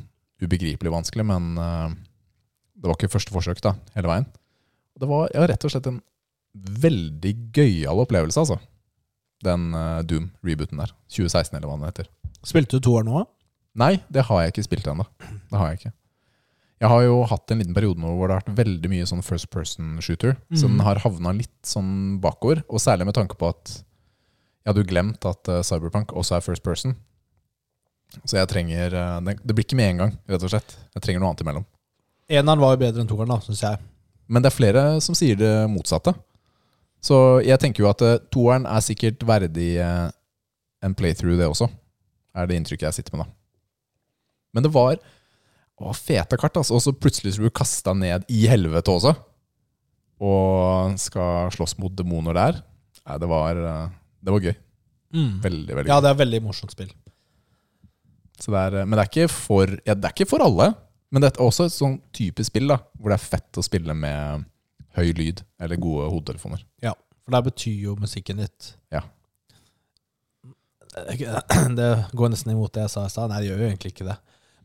ubegripelig vanskelig, men uh, det var ikke første forsøk da, hele veien. Det var ja, rett og slett en veldig gøyal opplevelse, altså. Den uh, Doom-rebooten der. 2016, eller hva den heter. Spilte du toeren nå? Nei, det har jeg ikke spilt ennå. Det har jeg ikke. Jeg har jo hatt en liten periode nå hvor det har vært veldig mye sånn first person shooter. Så Mhm. den har havna litt sånn bakover. Og særlig med tanke på at jeg hadde jo glemt at eh, Cyberpunk også er first person. Så jeg trenger eh, det, blir ikke med en gang, rett og slett. Jeg trenger noe annet imellom. Eneren var jo bedre enn toeren, syns jeg. Men det er flere som sier det motsatte. Så jeg tenker jo at eh, toeren er sikkert verdig en playthrough, det også. Er det inntrykket jeg sitter med, da. Men det var å, fete kart, altså. Og så plutselig så blir du kasta ned i helvete også. Og skal slåss mot demoner der. Nei, det var, eh, det var gøy. Veldig, veldig gøy. Ja, det er veldig morsomt spill. Så det er, men det er, for, ja, det er ikke for alle. Men det er også et sånn type spill da, hvor det er fett å spille med høy lyd eller gode hodetelefoner. Ja, for der betyr jo musikken ditt Ja. Det går nesten imot det jeg sa i stad. Nei, det gjør jo egentlig ikke det.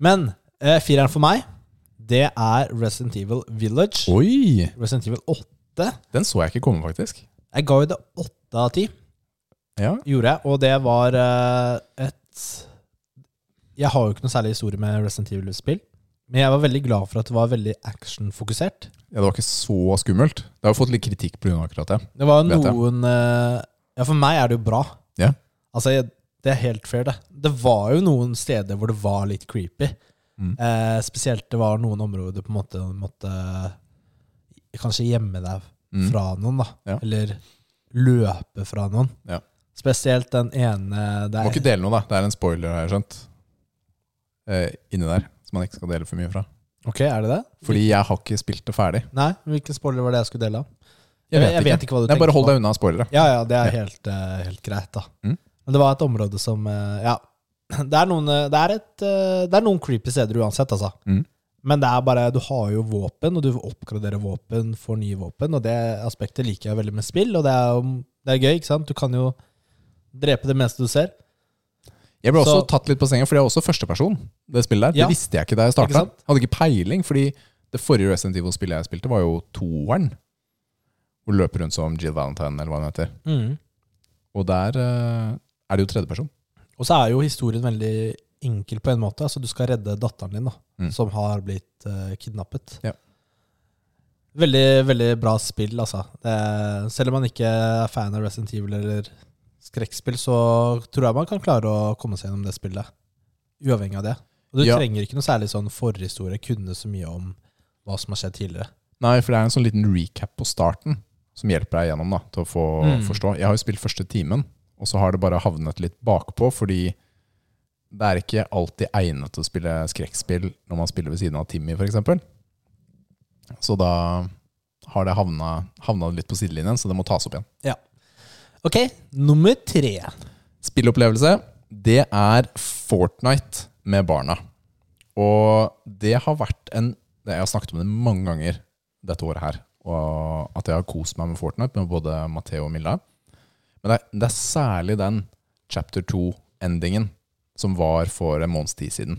Men eh, fireren for meg, det er Resident Evil Village. Oi! Resident Evil 8. Den så jeg ikke komme, faktisk. Jeg ga jo det åtte av ti, Ja. gjorde jeg. Og det var uh, et Jeg har jo ikke noe særlig historie med Resident Evil-spill. Men jeg var veldig glad for at det var veldig actionfokusert. ja, det var ikke så skummelt. Det har jo fått litt kritikk pga. akkurat det. Det var noen uh, Ja, for meg er det jo bra. Ja. Altså, jeg, det er helt fair, det. Det var jo noen steder hvor det var litt creepy. Mm. Eh, spesielt det var noen områder du på en måte måtte kanskje gjemme deg Mm. fra noen, da. Ja. Eller løpe fra noen. Ja. Spesielt den ene Må ikke dele noe, da. Det er en spoiler, har jeg skjønt. Eh, inni der, som man ikke skal dele for mye fra. Ok, er det det? Fordi jeg har ikke spilt det ferdig. Nei, hvilken spoiler var det jeg skulle dele av? Jeg vet, jeg ikke. vet ikke hva du Nei, tenker bare hold deg unna spoilere. Ja, ja, det er helt, eh, helt greit, da. Mm. Men det var et område som eh, Ja. Det er noen, eh, det er et, eh, det er noen creepy steder uansett, altså. Mm. Men det er bare, du har jo våpen, og du oppgraderer våpen, for nye våpen, og det aspektet liker jeg veldig med spill, og det er, det er gøy, ikke sant? Du kan jo drepe det meste du ser. Jeg ble også Så- tatt litt på senga, for det er også førsteperson. Det spillet der. Ja. Det visste jeg ikke da jeg starta. Hadde ikke peiling, fordi det forrige Resident Evil-spillet jeg spilte, var jo toeren. Hvor du løper rundt som Jill Valentine, eller hva hun heter. Mm. Og der eh, er det jo tredjeperson. Og så er jo historien veldig enkel på en måte. Altså, du skal redde datteren din, da, Mm. som har blitt uh, kidnappet. Ja. Veldig, veldig bra spill, altså. Det, selv om man ikke er fan av Resident Evil eller skrekkspill, så tror jeg man kan klare å komme seg gjennom det spillet. Uavhengig av det. Og du Ja. trenger ikke noe særlig sånn forhistorie, kunne så mye om hva som har skjedd tidligere. Nei, for det er en sånn liten recap på starten som hjelper deg gjennom da, til å få Mm. forstå. Jeg har jo spilt første timen, og så har det bare havnet litt bakpå, fordi det er ikke alltid egnet til å spille skrekkspill når man spiller ved siden av Timmy, f.eks. Så da har det havna, havna litt på sidelinjen, så det må tas opp igjen. Ja. Ok, nummer tre. Spillopplevelse, det er Fortnite med barna. Og det har vært en Jeg har snakket om det mange ganger dette året her. Og at jeg har kost meg med Fortnite med både Matheo og Milla. Men det er, det er særlig den chapter 2-endingen som var for en måneds tid siden.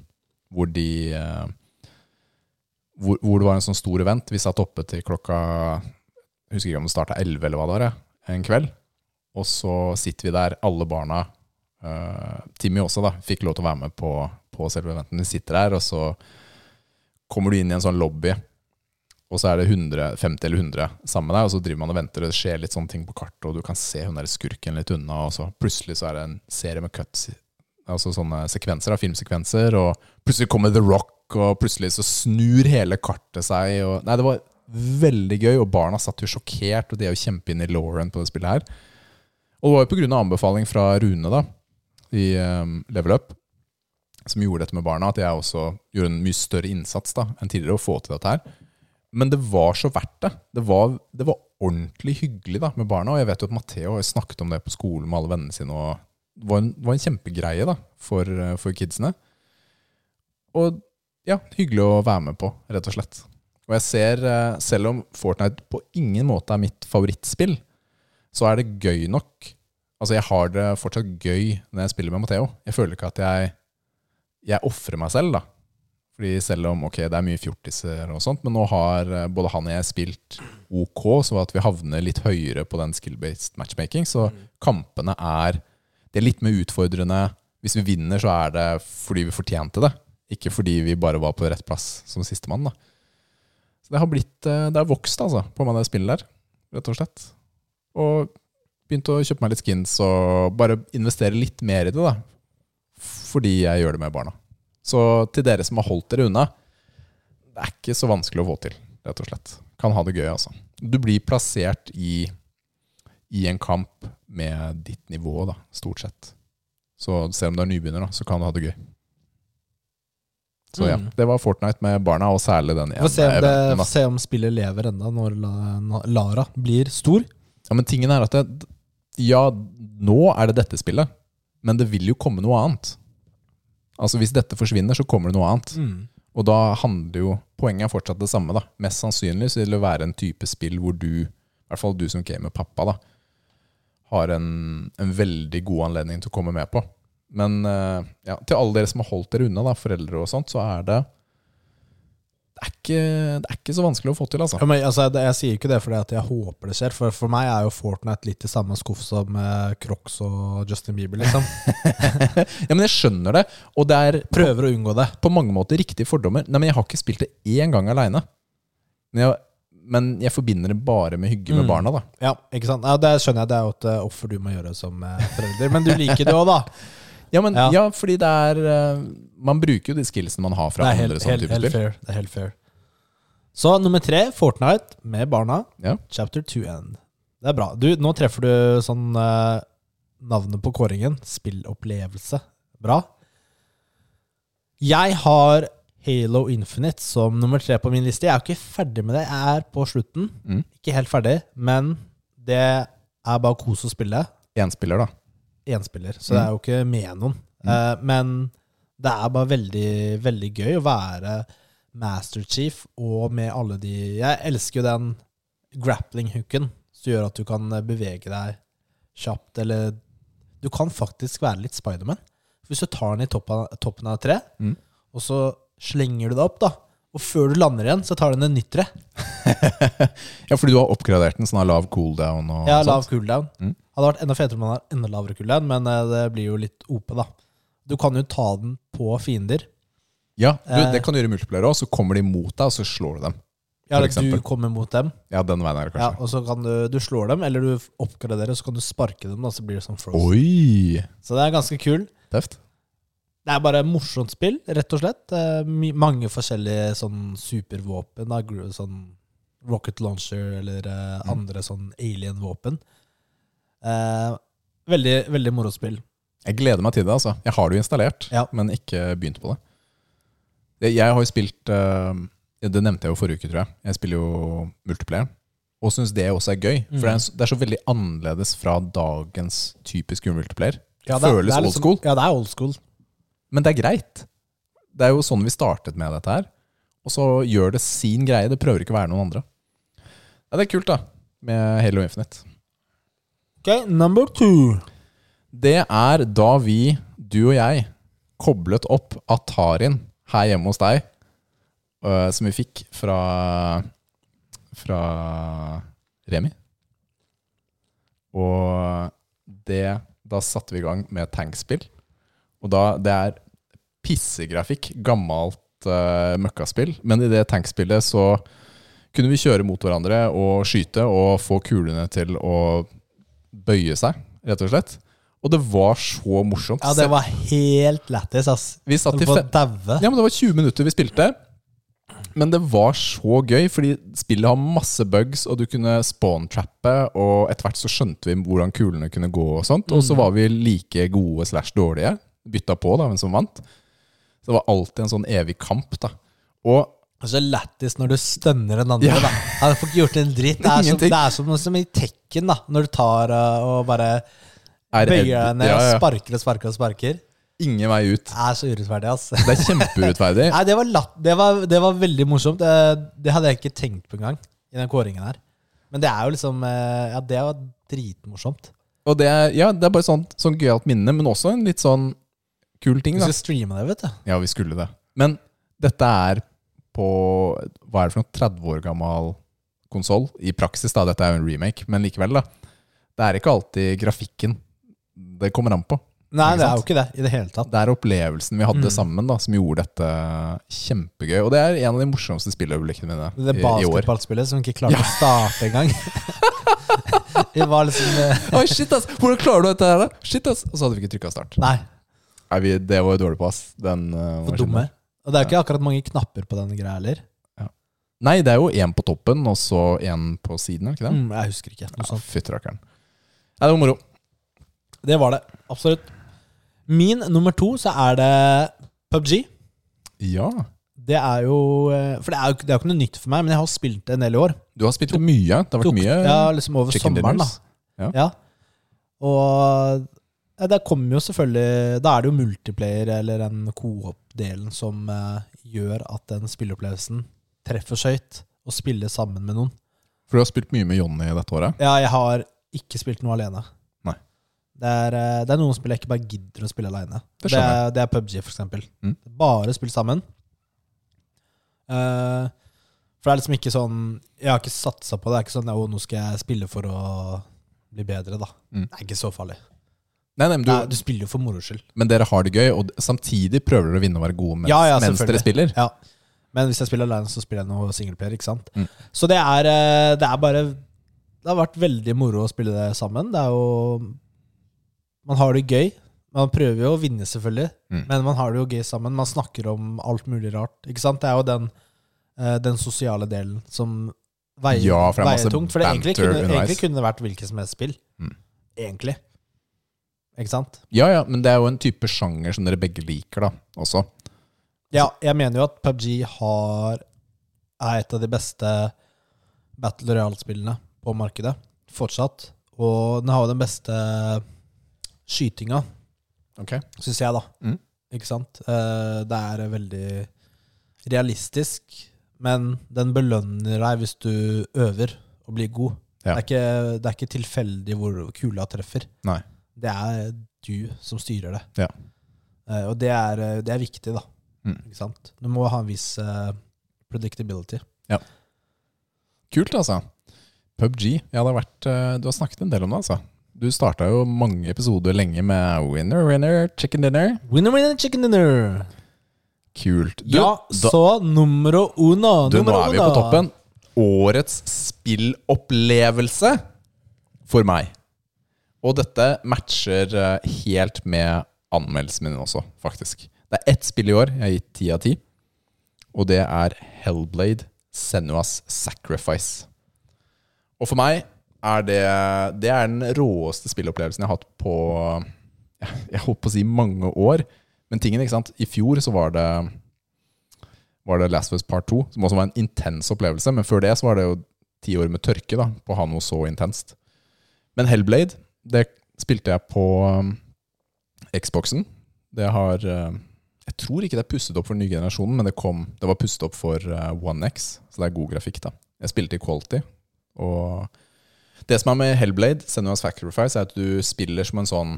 Hvor de eh, hvor, hvor det var en sånn stor event. Vi satt oppe til klokka Jeg husker ikke om det starta 11 eller hva det var, en kveld. Og så sitter vi der, alle barna. eh, Timmy også, da. Fikk lov til å være med på, på selve eventen. Vi sitter der, og så kommer du inn i en sånn lobby, og så er det 100, 50 eller 100 sammen med deg, og så driver man og venter, og det skjer litt sånne ting på kartet, og du kan se hun der skurken litt unna, og så plutselig så er det en serie med cuts, altså sånne sekvenser da, filmsekvenser, og plutselig kommer The Rock, og plutselig så snur hele kartet seg, og Nei, det var veldig gøy, og barna satt jo sjokkert, og de er jo kjempe inn i Lauren på det spillet her. Og det var jo på grunn av anbefaling fra Rune, da, i um, Level Up, som gjorde dette med barna, at jeg også gjorde en mye større innsats da, enn tidligere å få til dette her. Men det var så verdt det. Det var, det var ordentlig hyggelig da, med barna. Og jeg vet jo at Matheo snakket om det på skolen med alle vennene sine. og Det var en, var en kjempegreie da, for, eh, for kidsene. Og ja, hyggelig å være med på, rett og slett. Og jeg ser, eh, selv om Fortnite på ingen måte er mitt favorittspill, så er det gøy nok. Altså, jeg har det fortsatt gøy når jeg spiller med Matheo. Jeg føler ikke at jeg Jeg ofrer meg selv, da. Fordi selv om ok, det er mye fjortiser og sånt, men nå har eh, både han og jeg spilt OK, så at vi havner litt høyere på den skill-based matchmaking. Så kampene er Det er litt mer utfordrende. Hvis vi vinner, så er det fordi vi fortjente det. Ikke fordi vi bare var på rett plass som sistemann. Så det har blitt eh, Det har vokst, altså, på meg det spillet der. Rett og slett. Og begynte å kjøpe meg litt skins og bare investere litt mer i det, da. Fordi jeg gjør det med barna. Så til dere som har holdt dere unna, det er ikke så vanskelig å få til, rett og slett. Kan ha det gøy, altså. Du blir plassert i, i en kamp med ditt nivå, da, stort sett. Så selv om du er nybegynner, da, så kan du ha det gøy. Så ja, Mm. det var Fortnite med barna, og særlig den Få se, om det- se om spillet lever enda når Lara blir stor. Ja, men tingen er at det, Ja, nå er det dette spillet, men det vil jo komme noe annet. Altså Hvis dette forsvinner, så kommer det noe annet. Mm. Og da handler jo Poenget er fortsatt det samme. da Mest sannsynlig så vil det være en type spill hvor du, i hvert fall du som gamer pappa, da har en, en veldig god anledning til å komme med på. Men eh, ja, til alle dere som har holdt dere unna, da, foreldre og sånt, så er det er, ikke, det er ikke så vanskelig å få til, altså. Ja, men, altså, jeg, jeg sier ikke det fordi jeg håper det skjer, for for meg er jo Fortnite litt i samme skuff som eh, Crocs og Justin Bieber, liksom. Ja, men jeg skjønner det, og det er på, Prøver å unngå det. på mange måter riktige fordommer. Nei, men jeg har ikke spilt det én gang aleine. Men, jeg- men jeg forbinder det bare med hygge med Mm. barna, da. Ja, ikke sant? Ja, det skjønner jeg. Det er jo et eh, offer du må gjøre som eh, forelder. Men du liker det òg, da. Ja, men, Ja. ja. fordi det er eh, Man bruker jo de skillsene man har fra Det er andre helt, sånne helt, typer spill. fair. Det er helt fair. Så nummer tre, Fortnite med barna. Ja. Chapter 2 end. Det er bra. Du, nå treffer du sånn eh, navnet på kåringen. Spillopplevelse. Bra. Jeg har Halo Infinite som nummer tre på min liste. Jeg er jo ikke ferdig med det. Jeg er på slutten. Mm. Ikke helt ferdig, men det er bare kos å spille. Én spiller, da. Én spiller, så det er jo ikke med noen. Mm. Eh, men det er bare veldig, veldig gøy å være Master Chief og med alle de Jeg elsker jo den grappling-hooken som gjør at du kan bevege deg kjapt, eller Du kan faktisk være litt Spiderman. Hvis du tar den i toppen, toppen av et tre, Mm. og så slenger du deg opp, da. Og før du lander igjen, så tar den en nytt tre. Ja, fordi du har oppgradert den, sånn har lav cooldown og Ja, sånt. lav cooldown. Mm. Hadde vært enda fetere om den har enda lavere cooldown, men eh, det blir jo litt OP, da. Du kan jo ta den på fiender. Ja, du, Eh. det kan du gjøre i multiplayer òg. Så kommer de mot deg, og så slår du dem. Ja, eller du kommer mot dem, Ja, den veien er det ja, og så kan du, du slår dem, eller du oppgraderer, og så kan du sparke dem, da, så blir det sånn frozen. Oi! Så det er ganske kul. Tøft. Det er bare morsomt spill, rett og slett. Mange forskjellige sånn supervåpen. Da, sånn rocket launcher eller eh, Mm. andre sånn alien-våpen. Eh, veldig, veldig moro spill. Jeg gleder meg til det. altså Jeg har det jo installert, Ja. men ikke begynt på det. Det- Jeg har jo spilt eh, Det nevnte jeg jo forrige uke, tror jeg. Jeg spiller jo multiplayer. Og syns det også er gøy. For Mm. det, er, det er så veldig annerledes fra dagens typiske multiplayer. Ja, det føles old liksom- school. Ja, det er old school. Men det er greit. Det er jo sånn vi startet med dette her. Og så gjør det sin greie. Det prøver ikke å være noen andre. Ja, det er kult, da. Med Halo Infinite. Ok, number two. Det er da vi, du og jeg, koblet opp Atarin her hjemme hos deg, øh, som vi fikk fra Fra Remi. Og det Da satte vi i gang med tankspill. Og da Det er pissegrafikk, gammelt uh, møkkaspill, men i det tankspillet så kunne vi kjøre mot hverandre og skyte og få kulene til å bøye seg, rett og slett. Og det var så morsomt. Ja, det var helt lættis, ass. Vi satt i ja, men Det var 20 minutter vi spilte. Men det var så gøy, fordi spillet har masse bugs, og du kunne spawn-trappe, og etter hvert så skjønte vi hvordan kulene kunne gå og sånt. Og så var vi like gode slash dårlige. Bytta på, da, hvem som vant. Så det var alltid en sånn evig kamp, da. Og Og så lættis når du stønner en andre. Ja. da Han får ikke gjort en dritt. Det er, som, det er som, som i Tekken, da når du tar uh, og bare er bøyer deg ned ja, ja. og sparker og sparker og sparker. Ingen vei ut. Det er så urettferdig, ass. Det er kjempeurettferdig. Nei, det var, det, var, det var veldig morsomt. Det, det hadde jeg ikke tenkt på engang i den kåringen her. Men det er jo liksom eh, Ja, det var dritmorsomt. Og det er, ja, det er bare sånn, sånn gøyalt minne, men også en litt sånn kul ting. Vi da skal streame det, vet du. Ja, vi skulle det. Men dette er på Hva er det for noe? 30 år gammel konsoll. I praksis, da. Dette er jo en remake, men likevel, da. Det er ikke alltid grafikken det kommer an på. Nei, det er jo ikke det i det hele tatt. Det er opplevelsen vi hadde Mm. sammen da som gjorde dette kjempegøy. Og det er en av de morsomste spilløyeblikkene mine Det i, i år. basketballspillet som ikke klarte å starte engang. Vi var liksom eh, Oi, shit, ass! Hvordan klarer du dette her, da? Shit, ass! Og så hadde vi ikke trykka start. Nei, Nei, vi, det var jo dårlig på, ass. Den uh, for dumme. Og det er jo ikke akkurat mange knapper på den greia heller. Nei, det er jo én på toppen, og så én på siden, er det ikke det? Mm, jeg husker ikke. Noe Ja, Fytterakker'n. Nei, det var moro. Det var det. Absolutt. Min nummer to så er det PubG. Ja. Det er jo eh, For det er jo, det er jo ikke noe nytt for meg, men jeg har spilt det en del i år. Du har spilt det mye. Det har vært Tok- mye Ja, liksom over sommeren, da. Ja. Ja. Og ja, det kommer jo selvfølgelig Da er det jo multiplayer eller den co-op-delen som eh, gjør at den spilleopplevelsen treffer så høyt. Å spille sammen med noen. For du har spilt mye med Jonny dette året. Ja, jeg har ikke spilt noe alene. Nei. Det er, eh, det er noen spill jeg ikke bare gidder å spille alene. Det Det, skjønner er- det er PubG, for eksempel. Mm. Bare spill sammen. Eh, for det er liksom ikke sånn Jeg har ikke satsa på det. Det er ikke sånn at nå skal jeg spille for å bli bedre, da. Mm. Det er ikke så farlig. Nei, nei, men, Nei, du, du spiller jo for moro skyld. men dere har det gøy, og samtidig prøver dere å vinne og være gode mens, Ja, ja, mens dere spiller. Ja. Men hvis jeg spiller alene, så spiller jeg noe singleplayer. Ikke sant? Mm. Så det er, eh, det er bare Det har vært veldig moro å spille det sammen. Det er jo Man har det gøy. Man prøver jo å vinne, selvfølgelig, Mm. men man har det jo gøy sammen. Man snakker om alt mulig rart. Ikke sant? Det er jo den, eh, den sosiale delen som veier, Ja, for er veier tungt. For det egentlig kunne, egentlig kunne det vært hvilket som helst spill. Mm. Egentlig. Ikke sant? Ja, ja, men det er jo en type sjanger som dere begge liker, da, også. Ja, jeg mener jo at PubG har, er et av de beste Battle Royale-spillene på markedet. Fortsatt. Og den har jo den beste skytinga, Ok. syns jeg, da. Mm. Ikke sant? Eh, Det er veldig realistisk, men den belønner deg hvis du øver og blir god. Ja. Det, er ikke, det er ikke tilfeldig hvor kula treffer. Nei. Det er du som styrer det. Ja. Uh, og det er, det er viktig, da. Mm. Ikke sant? Du må ha en viss uh, predictability. Kult, altså. PubG. Ja, det har vært, uh, du har snakket en del om det, altså. Du starta jo mange episoder lenge med winner, winner, chicken dinner. Winner, winner, chicken dinner! Kult. Du, ja, da, så numero uno. du, nå er vi uno. på toppen. Årets spillopplevelse for meg. Og dette matcher eh, helt med anmeldelsen min også, faktisk. Det er ett spill i år jeg har gitt ti av ti, og det er Hellblade Senuas Sacrifice. Og for meg er det Det er den råeste spillopplevelsen jeg har hatt på Jeg holdt på å si mange år. Men tingen, ikke sant I fjor så var det Var det Last of Us Part 2, som også var en intens opplevelse. Men før det så var det jo ti år med tørke da på å ha noe så intenst. Men Hellblade, det spilte jeg på um, Xboxen. Det har uh, Jeg tror ikke det er pusset opp for den nye generasjonen, men det, kom, det var pusset opp for uh, One X, så det er god grafikk, da. Jeg spilte i Quality, og det som er med Hellblade, Senua's Sacrifice, er at du spiller som en sånn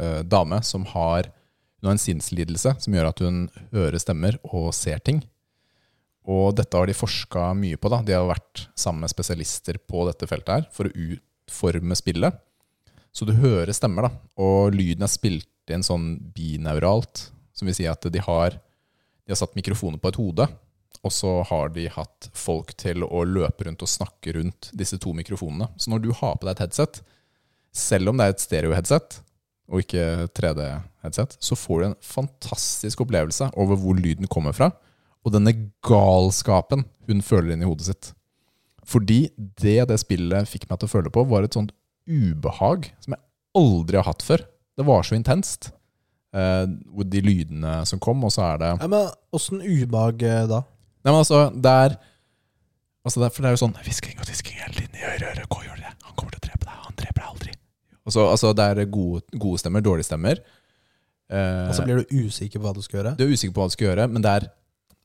uh, dame som har hun har en sinnslidelse som gjør at hun hører stemmer og ser ting. Og dette har de forska mye på. da. De har vært sammen med spesialister på dette feltet her for å utforme spillet. Så du hører stemmer, da. Og lyden er spilt inn sånn bineuralt. Som vil si at de har, de har satt mikrofoner på et hode. Og så har de hatt folk til å løpe rundt og snakke rundt disse to mikrofonene. Så når du har på deg et headset, selv om det er et stereo-headset, og ikke 3D-headset, så får du en fantastisk opplevelse over hvor lyden kommer fra, og denne galskapen hun føler inn i hodet sitt. Fordi det det spillet fikk meg til å føle på, var et sånt ubehag som jeg aldri har hatt før. Det var så intenst. Eh, de lydene som kom, og så er det Ja, men åssen ubehag eh, da? Nei, men altså, det er altså det er, For det er jo sånn hvisking og tisking hele tiden i øret. Hva gjør det? Han kommer til å drepe deg. Han dreper deg aldri. Og så, altså, det er gode, gode stemmer, dårlige stemmer. Eh, Og så blir du usikker på hva du skal gjøre? du er usikker på hva du skal gjøre, men det er,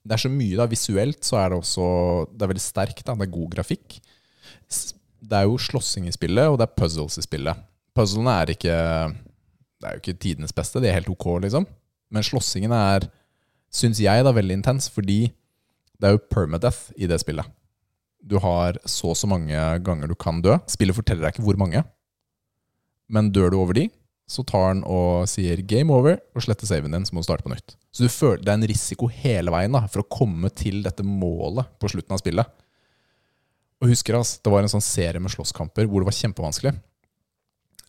det er så mye. da Visuelt så er det også Det er veldig sterkt. Det er god grafikk. Det er jo slåssing i spillet, og det er puzzles i spillet. Puzzlene er ikke Det er jo ikke tidenes beste. De er helt ok, liksom. Men slåssingen er, syns jeg, da veldig intens, fordi det er jo permadeath i det spillet. Du har så og så mange ganger du kan dø. Spillet forteller deg ikke hvor mange. Men dør du over de, så tar den og sier 'game over' og sletter saven din, så må du starte på nytt. Så du føler, det er en risiko hele veien da, for å komme til dette målet på slutten av spillet. Og husker ass, Det var en sånn serie med slåsskamper hvor det var kjempevanskelig.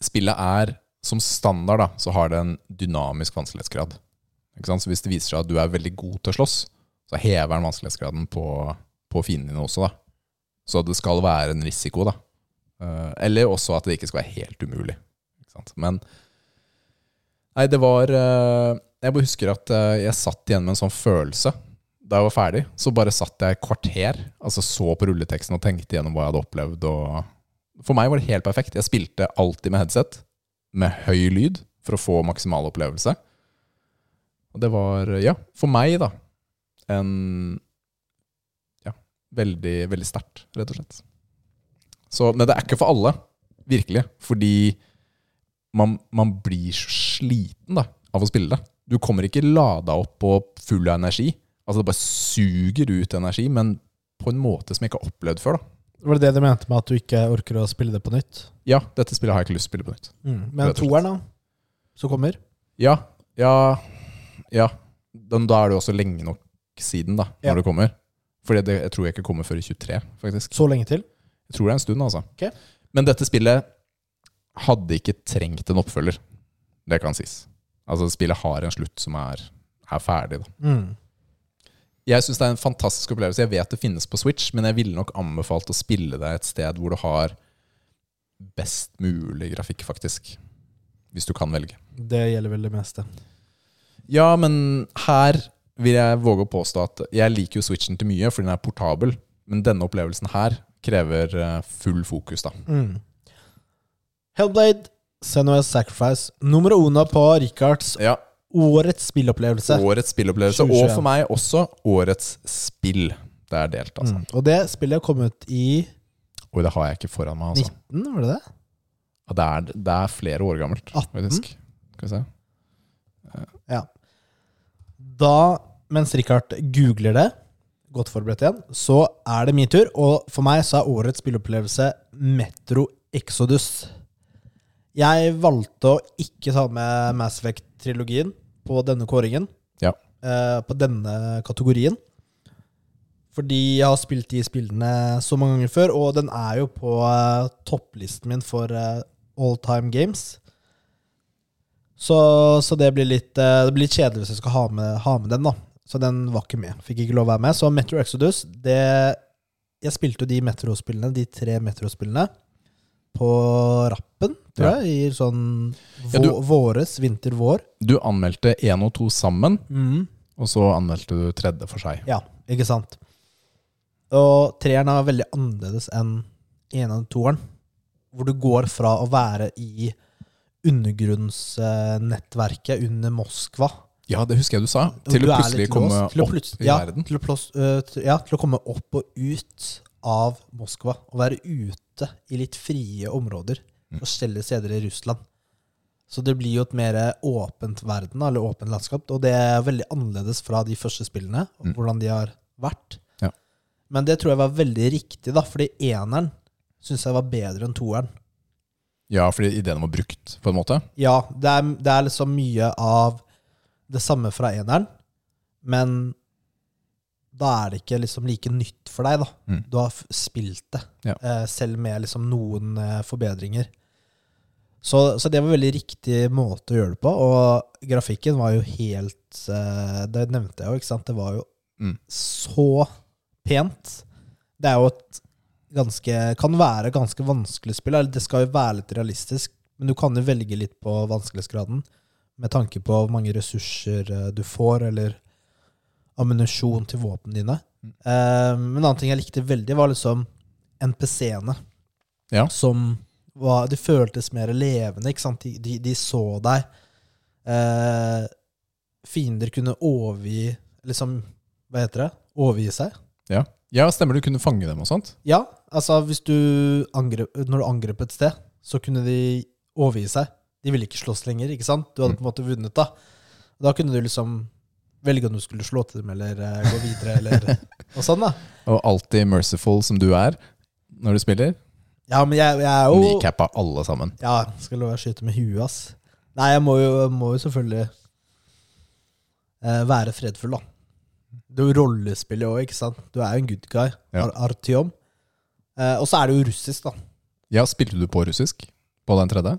Spillet er, som standard, da, så har det en dynamisk vanskelighetsgrad. Så Hvis det viser seg at du er veldig god til å slåss, så hever den vanskelighetsgraden på, på fiendene dine også. da. Så det skal være en risiko, da. Eh, Eller også at det ikke skal være helt umulig. Men Nei, det var eh, Jeg bare husker at eh, jeg satt igjen med en sånn følelse da jeg var ferdig. Så bare satt jeg et kvarter, altså så på rulleteksten og tenkte gjennom hva jeg hadde opplevd. Og for meg var det helt perfekt. Jeg spilte alltid med headset, med høy lyd, for å få maksimal opplevelse. Og det var, ja, for meg, da, en Ja, veldig, veldig sterkt, rett og slett. Så, men det er ikke for alle, virkelig. Fordi man, man blir så sliten da, av å spille det. Du kommer ikke lada opp på full av energi. Altså Det bare suger ut energi, men på en måte som jeg ikke har opplevd før. da. Var det det du mente med at du ikke orker å spille det på nytt? Ja, dette spillet har jeg ikke lyst til å spille på nytt. Men Rett og toeren, da? Som kommer? Ja, ja, ja. Den, da er det jo også lenge nok siden, da, når Ja. det kommer. Fordi det, jeg tror jeg ikke kommer før i 23, faktisk. Så lenge til? Jeg tror det er en stund, altså. Okay. Men dette spillet hadde ikke trengt en oppfølger. Det kan sies. Altså, spillet har en slutt som er, er ferdig. Mm. Jeg syns det er en fantastisk opplevelse. Jeg vet det finnes på Switch, men jeg ville nok anbefalt å spille det et sted hvor du har best mulig grafikk, faktisk. Hvis du kan velge. Det gjelder vel det meste. Ja, men her vil jeg våge å påstå at jeg liker jo Switchen til mye, fordi den er portabel. Men denne opplevelsen her krever eh, full fokus, da. Mm. Hellblade, Senua's Sacrifice. Nummer uno på Richards Ja, årets spillopplevelse. Årets spillopplevelse, 2021. og for meg også årets spill. Det er delt, altså. Mm. Og det spillet kom ut i Oi, det har jeg ikke foran meg, altså. 19, var det det? Ja, det, er, det er flere år gammelt, 18? faktisk. Skal vi se. Ja. Da, mens Richard googler det, godt forberedt igjen, så er det min tur. Og for meg så er årets spillopplevelse Metro Exodus. Jeg valgte å ikke ta med Mass Effect-trilogien på denne kåringen. Ja. Eh, på denne kategorien. Fordi jeg har spilt de spillene så mange ganger før, og den er jo på eh, topplisten min for eh, all time games. Så, så det, blir litt, eh, det blir litt kjedelig hvis jeg skal ha med, ha med den, da. Så den var ikke med. Fikk ikke lov å være med. Så Metro Exodus det, Jeg spilte jo de Metro-spillene, de tre Metro-spillene, på rappen, tror jeg. I sånn vå, Ja, du- våres, vinter-vår. Du anmeldte én og to sammen, Mm. og så anmeldte du tredje for seg. Ja, ikke sant. Og treeren er veldig annerledes enn ene og toeren. Hvor du går fra å være i undergrunnsnettverket under Moskva Ja, det husker jeg du sa. Til du å plutselig komme til å opp i ja, verden. Til å, øh, ja, til å komme opp og ut av Moskva. Og være ute i litt frie områder. Mm. Forskjellige steder i Russland. Så det blir jo et mer åpent verden, eller åpent landskap. Og det er veldig annerledes fra de første spillene, og Mm. hvordan de har vært. Ja. Men det tror jeg var veldig riktig, da, fordi eneren syns jeg var bedre enn toeren. Ja, fordi ideen var brukt, på en måte. Ja, det er, det er liksom mye av det samme fra eneren, men da er det ikke liksom like nytt for deg, da. Mm. Du har spilt det, Ja. eh, selv med liksom noen eh, forbedringer. Så, så det var veldig riktig måte å gjøre det på, og grafikken var jo helt eh, Det nevnte jeg jo, ikke sant? Det var jo Mm. så pent. Det er jo et ganske Kan være ganske vanskelig spill. Eller det skal jo være litt realistisk, men du kan jo velge litt på vanskelighetsgraden med tanke på hvor mange ressurser eh, du får, eller ammunisjon til våpnene dine. Mm. Eh, men en annen ting jeg likte veldig, var liksom NPC-ene. Ja. Som var De føltes mer levende, ikke sant? De, de, de så deg. Uh, fiender kunne overgi Liksom, hva heter det? Overgi seg. Ja, stemmer du kunne fange dem og sånt? Ja, altså hvis du angrep, når du angrep et sted, så kunne de overgi seg. De ville ikke slåss lenger, ikke sant? Du hadde Mm. på en måte vunnet, da. Da kunne du liksom velge om du skulle slå til dem eller eh, gå videre, eller og sånn, da. Og alltid merciful som du er når du spiller. Ja, men jeg, jeg er jo Kneecappa alle sammen. Ja, skal love å skyte med huet, ass. Nei, jeg må jo, må jo selvfølgelig eh, være fredfull, da. Du rollespiller jo, ikke sant? Du er jo en good guy. Ja. Ar Artyom. Eh, og så er det jo russisk, da. Ja, spilte du på russisk på den tredje?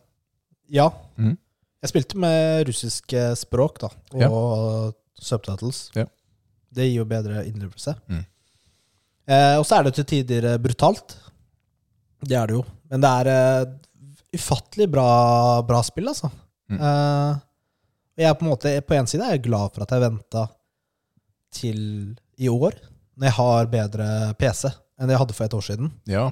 Ja. Mm. Jeg spilte med russisk språk, da, og subtitles. Ja. Det gir jo bedre innlevelse. Mm. Eh, og så er det til tider eh, brutalt. Det er det jo. Men det er eh, ufattelig bra, bra spill, altså. Mm. Eh, jeg er på en måte På en side er jeg glad for at jeg venta til i år, når jeg har bedre PC enn jeg hadde for et år siden Ja.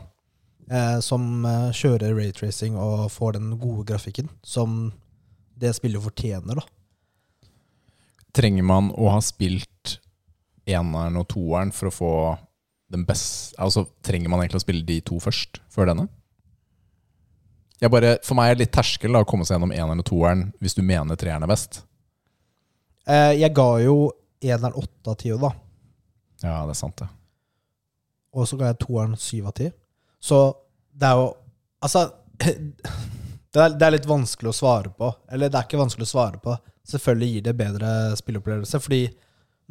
eh, som eh, kjører raytracing og får den gode grafikken som det spillet fortjener, da. Trenger man å ha spilt eneren og toeren for å få den beste Altså, trenger man egentlig å spille de to først, før denne? Bare, for meg er det litt terskel da, å komme seg gjennom eneren og toeren hvis du mener treeren er best. Eh, jeg ga jo eneren åtte av ti, da. Ja, det er sant, det. Og så ga jeg toeren syv av ti. Så det er jo Altså, det er, det er litt vanskelig å svare på. Eller det er ikke vanskelig å svare på. Selvfølgelig gir det bedre spilleopplevelse, fordi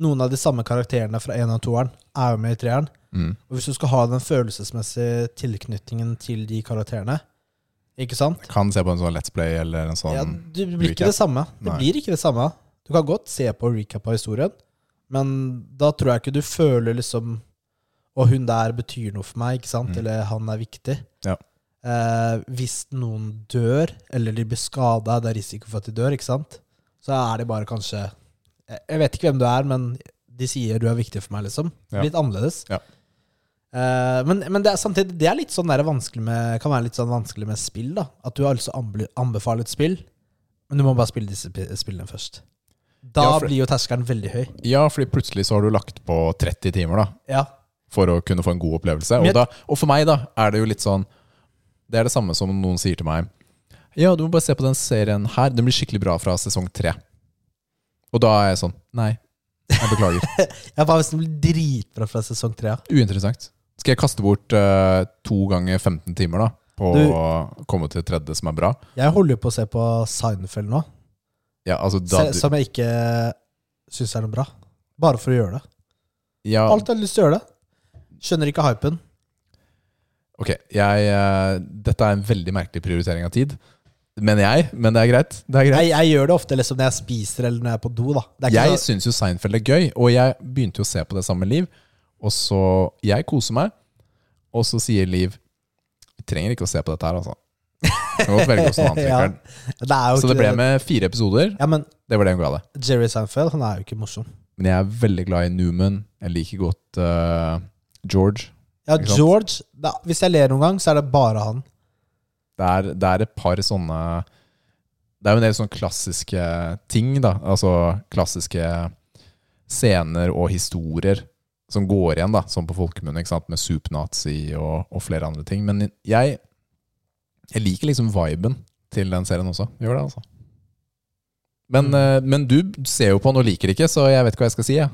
noen av de samme karakterene fra én og toeren er jo med i treeren. Mm. Og hvis du skal ha den følelsesmessige tilknytningen til de karakterene, ikke sant? Kan se på en sånn Let's Play eller en sånn Ja, det blir ikke recap. det samme. Det blir ikke det samme. Du kan godt se på recap av historien, men da tror jeg ikke du føler liksom Og hun der betyr noe for meg, ikke sant? Mm. Eller han er viktig. Ja. Eh, hvis noen dør, eller de blir skada, det er risiko for at de dør, ikke sant? Så er de bare kanskje Jeg vet ikke hvem du er, men de sier du er viktig for meg, liksom. Ja. Litt annerledes. Ja. Uh, men men det er, samtidig det er litt sånn der vanskelig med, kan være litt sånn vanskelig med spill. da At du har anbefaler et spill, men du må bare spille disse spillene først. Da Ja, for- blir jo terskelen veldig høy. Ja, fordi plutselig så har du lagt på 30 timer da Ja, for å kunne få en god opplevelse. Og, da, og for meg da er det jo litt sånn Det er det samme som noen sier til meg Ja, du må bare se på den serien her. Den blir skikkelig bra fra sesong tre. Og da er jeg sånn Nei, jeg beklager. ja Hva hvis den blir dritbra fra sesong tre? ja? Uinteressant. Skal jeg kaste bort uh, to ganger 15 timer da på Du- å komme til tredje som er bra? Jeg holder jo på å se på Seinfeld nå, Ja, altså da se, som jeg ikke syns er noe bra. Bare for å gjøre det. ja, Alt har lyst til å gjøre det. Skjønner ikke hypen. Ok, jeg, uh, dette er en veldig merkelig prioritering av tid. Mener jeg, men det er greit. Det er greit. Jeg, jeg gjør det ofte liksom når jeg spiser eller når jeg er på do. er Jeg så, syns jo Seinfeld er gøy, og jeg begynte jo å se på det samme Liv. Og så Jeg koser meg, og så sier Liv Vi trenger ikke å se på dette her, altså. Noe. Ja, det er Så det ble med fire episoder. Ja, men Det var det hun ga det. Jerry Seinfeld han er jo ikke morsom. Men jeg er veldig glad i Newman. Jeg liker godt uh, George. Ja, George da, Hvis jeg ler noen gang, så er det bare han. Det er, det er et par sånne Det er jo en del sånne klassiske ting, da. Altså klassiske scener og historier som går igjen, da, sånn på folkemunne, med Soup-Nazi og, og flere andre ting. Men jeg, jeg liker liksom viben til den serien også. Gjør det, altså. Men, Mm. eh, men du ser jo på den og liker ikke, så jeg vet ikke hva jeg skal si. Jeg,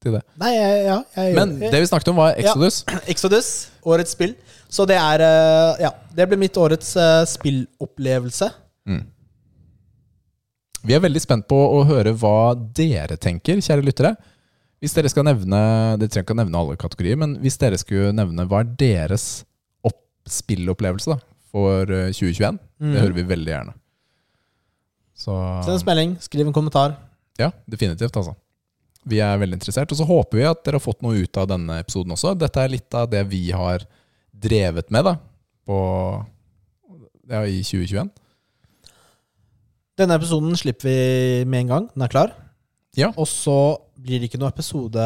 til det. Nei, ja, ja, jeg Men det vi snakket om, var Exodus. Exodus, årets spill. Så det er eh, Ja, det blir mitt årets eh, spillopplevelse. Mm. Vi er veldig spent på å høre hva dere tenker, kjære lyttere. Hvis dere skal nevne Dere trenger ikke å nevne alle kategorier, men hvis dere skulle nevne hva er deres spillopplevelse da, for eh, 2021, Mm. det hører vi veldig gjerne. Så Send en melding, skriv en kommentar. ja, definitivt, altså. Vi er veldig interessert. Og så håper vi at dere har fått noe ut av denne episoden også. Dette er litt av det vi har drevet med da, på, ja, i 2021. Denne episoden slipper vi med en gang. Den er klar. Ja. Og så blir det ikke noe episode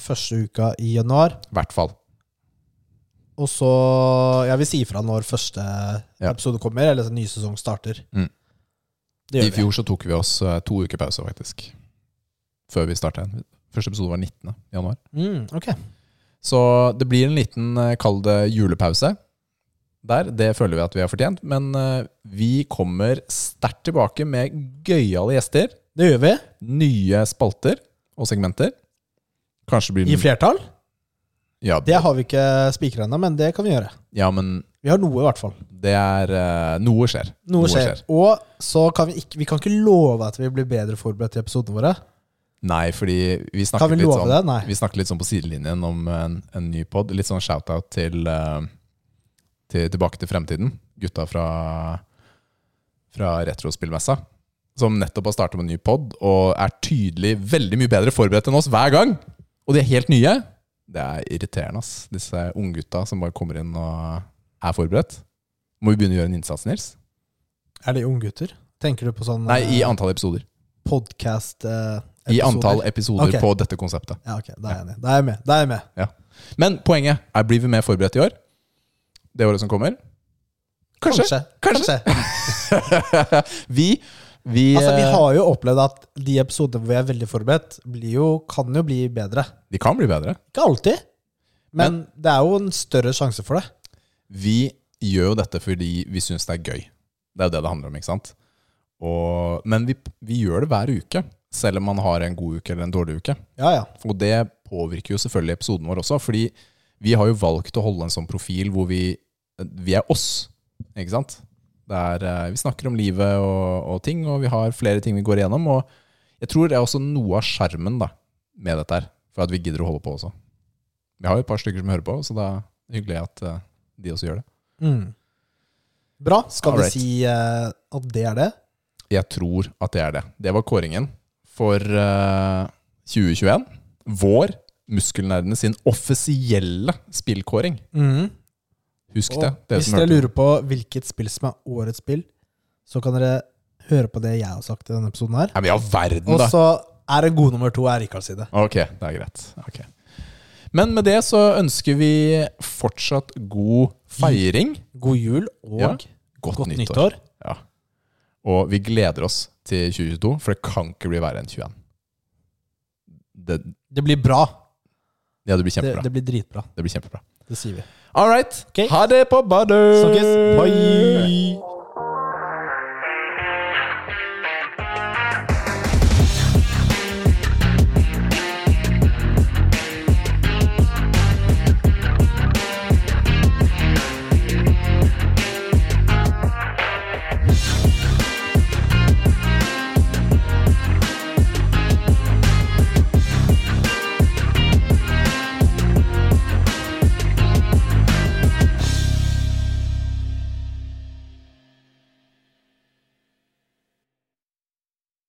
første uka i januar. I hvert fall. Og så Jeg vil si ifra når første Ja. episode kommer, eller ny sesong starter. Mm. Det I fjor så tok vi oss eh, to uker pause, faktisk. Før vi starta igjen. Første episode var 19. januar. Mm, ok. Så det blir en liten, eh, kall det julepause der. Det føler vi at vi har fortjent. Men eh, vi kommer sterkt tilbake med gøyale gjester. Det gjør vi. Nye spalter og segmenter. Kanskje blir I flertall. ja, Det har vi ikke spikra ennå, men det kan vi gjøre. ja, men Vi har noe, i hvert fall. det er eh, Noe skjer. Noe, skjer. Og så kan vi ikke Vi kan ikke love at vi blir bedre forberedt til episodene våre. Nei, fordi vi snakket vi litt sånn? Vi snakket litt sånn på sidelinjen om en, en ny pod. Litt sånn shout-out til, eh, til Tilbake til fremtiden. Gutta fra, fra Retrospillmessa. Som nettopp har startet med en ny pod og er tydelig veldig mye bedre forberedt enn oss hver gang. Og de er helt nye. Det er irriterende, ass. Disse unggutta som bare kommer inn og er forberedt. Må vi begynne å gjøre en innsats, Nils? Er de unggutter? Tenker du på sånn Nei, i antall episoder. podkast I antall episoder okay. på dette konseptet. Ja, ok. Da er jeg enig. Da er jeg med. Da er jeg med. Men poenget er, blir vi mer forberedt i år? Det året som kommer? Kanskje. Kanskje. vi, vi, Altså, vi eh, har jo opplevd at de episodene hvor vi er veldig forberedt, blir jo, kan jo bli bedre. De kan bli bedre. Ikke alltid, men, det er jo en større sjanse for det. Vi gjør jo dette fordi vi syns det er gøy. Det er jo det det handler om, ikke sant? Og, men vi, vi gjør det hver uke, selv om man har en god uke eller en dårlig uke. Ja, ja. Og det påvirker jo selvfølgelig episoden vår også, fordi vi har jo valgt å holde en sånn profil hvor vi, vi er oss, ikke sant? Der eh, vi snakker om livet og, og ting, og vi har flere ting vi går igjennom. Og jeg tror det er også noe av skjermen med dette her, for at vi gidder å holde på også. Vi har jo et par stykker som hører på, så det er hyggelig at eh, de også gjør det. Mm. Bra. Skal Alright. vi si uh, at det er det? Jeg tror at det er det. Det var kåringen for uh, 2021. Vår Muskelnerdene sin offisielle spillkåring. Husk det. det hvis dere lurer på hvilket spill som er årets spill, så kan dere høre på det jeg har sagt i denne episoden her. Ja, men verden, Og så er det god nummer to er Rikards side. Ok, det er greit. Okay. Men med det så ønsker vi fortsatt god feiring. God jul og Ja. Godt, godt nyttår. nyttår. Og vi gleder oss til 2022, for det kan ikke bli verre enn 21. Det, Det blir bra. ja, det blir kjempebra. det blir dritbra. Det blir kjempebra. Det sier vi. All right. Okay. Ha det på badet! Snakkes. Bye!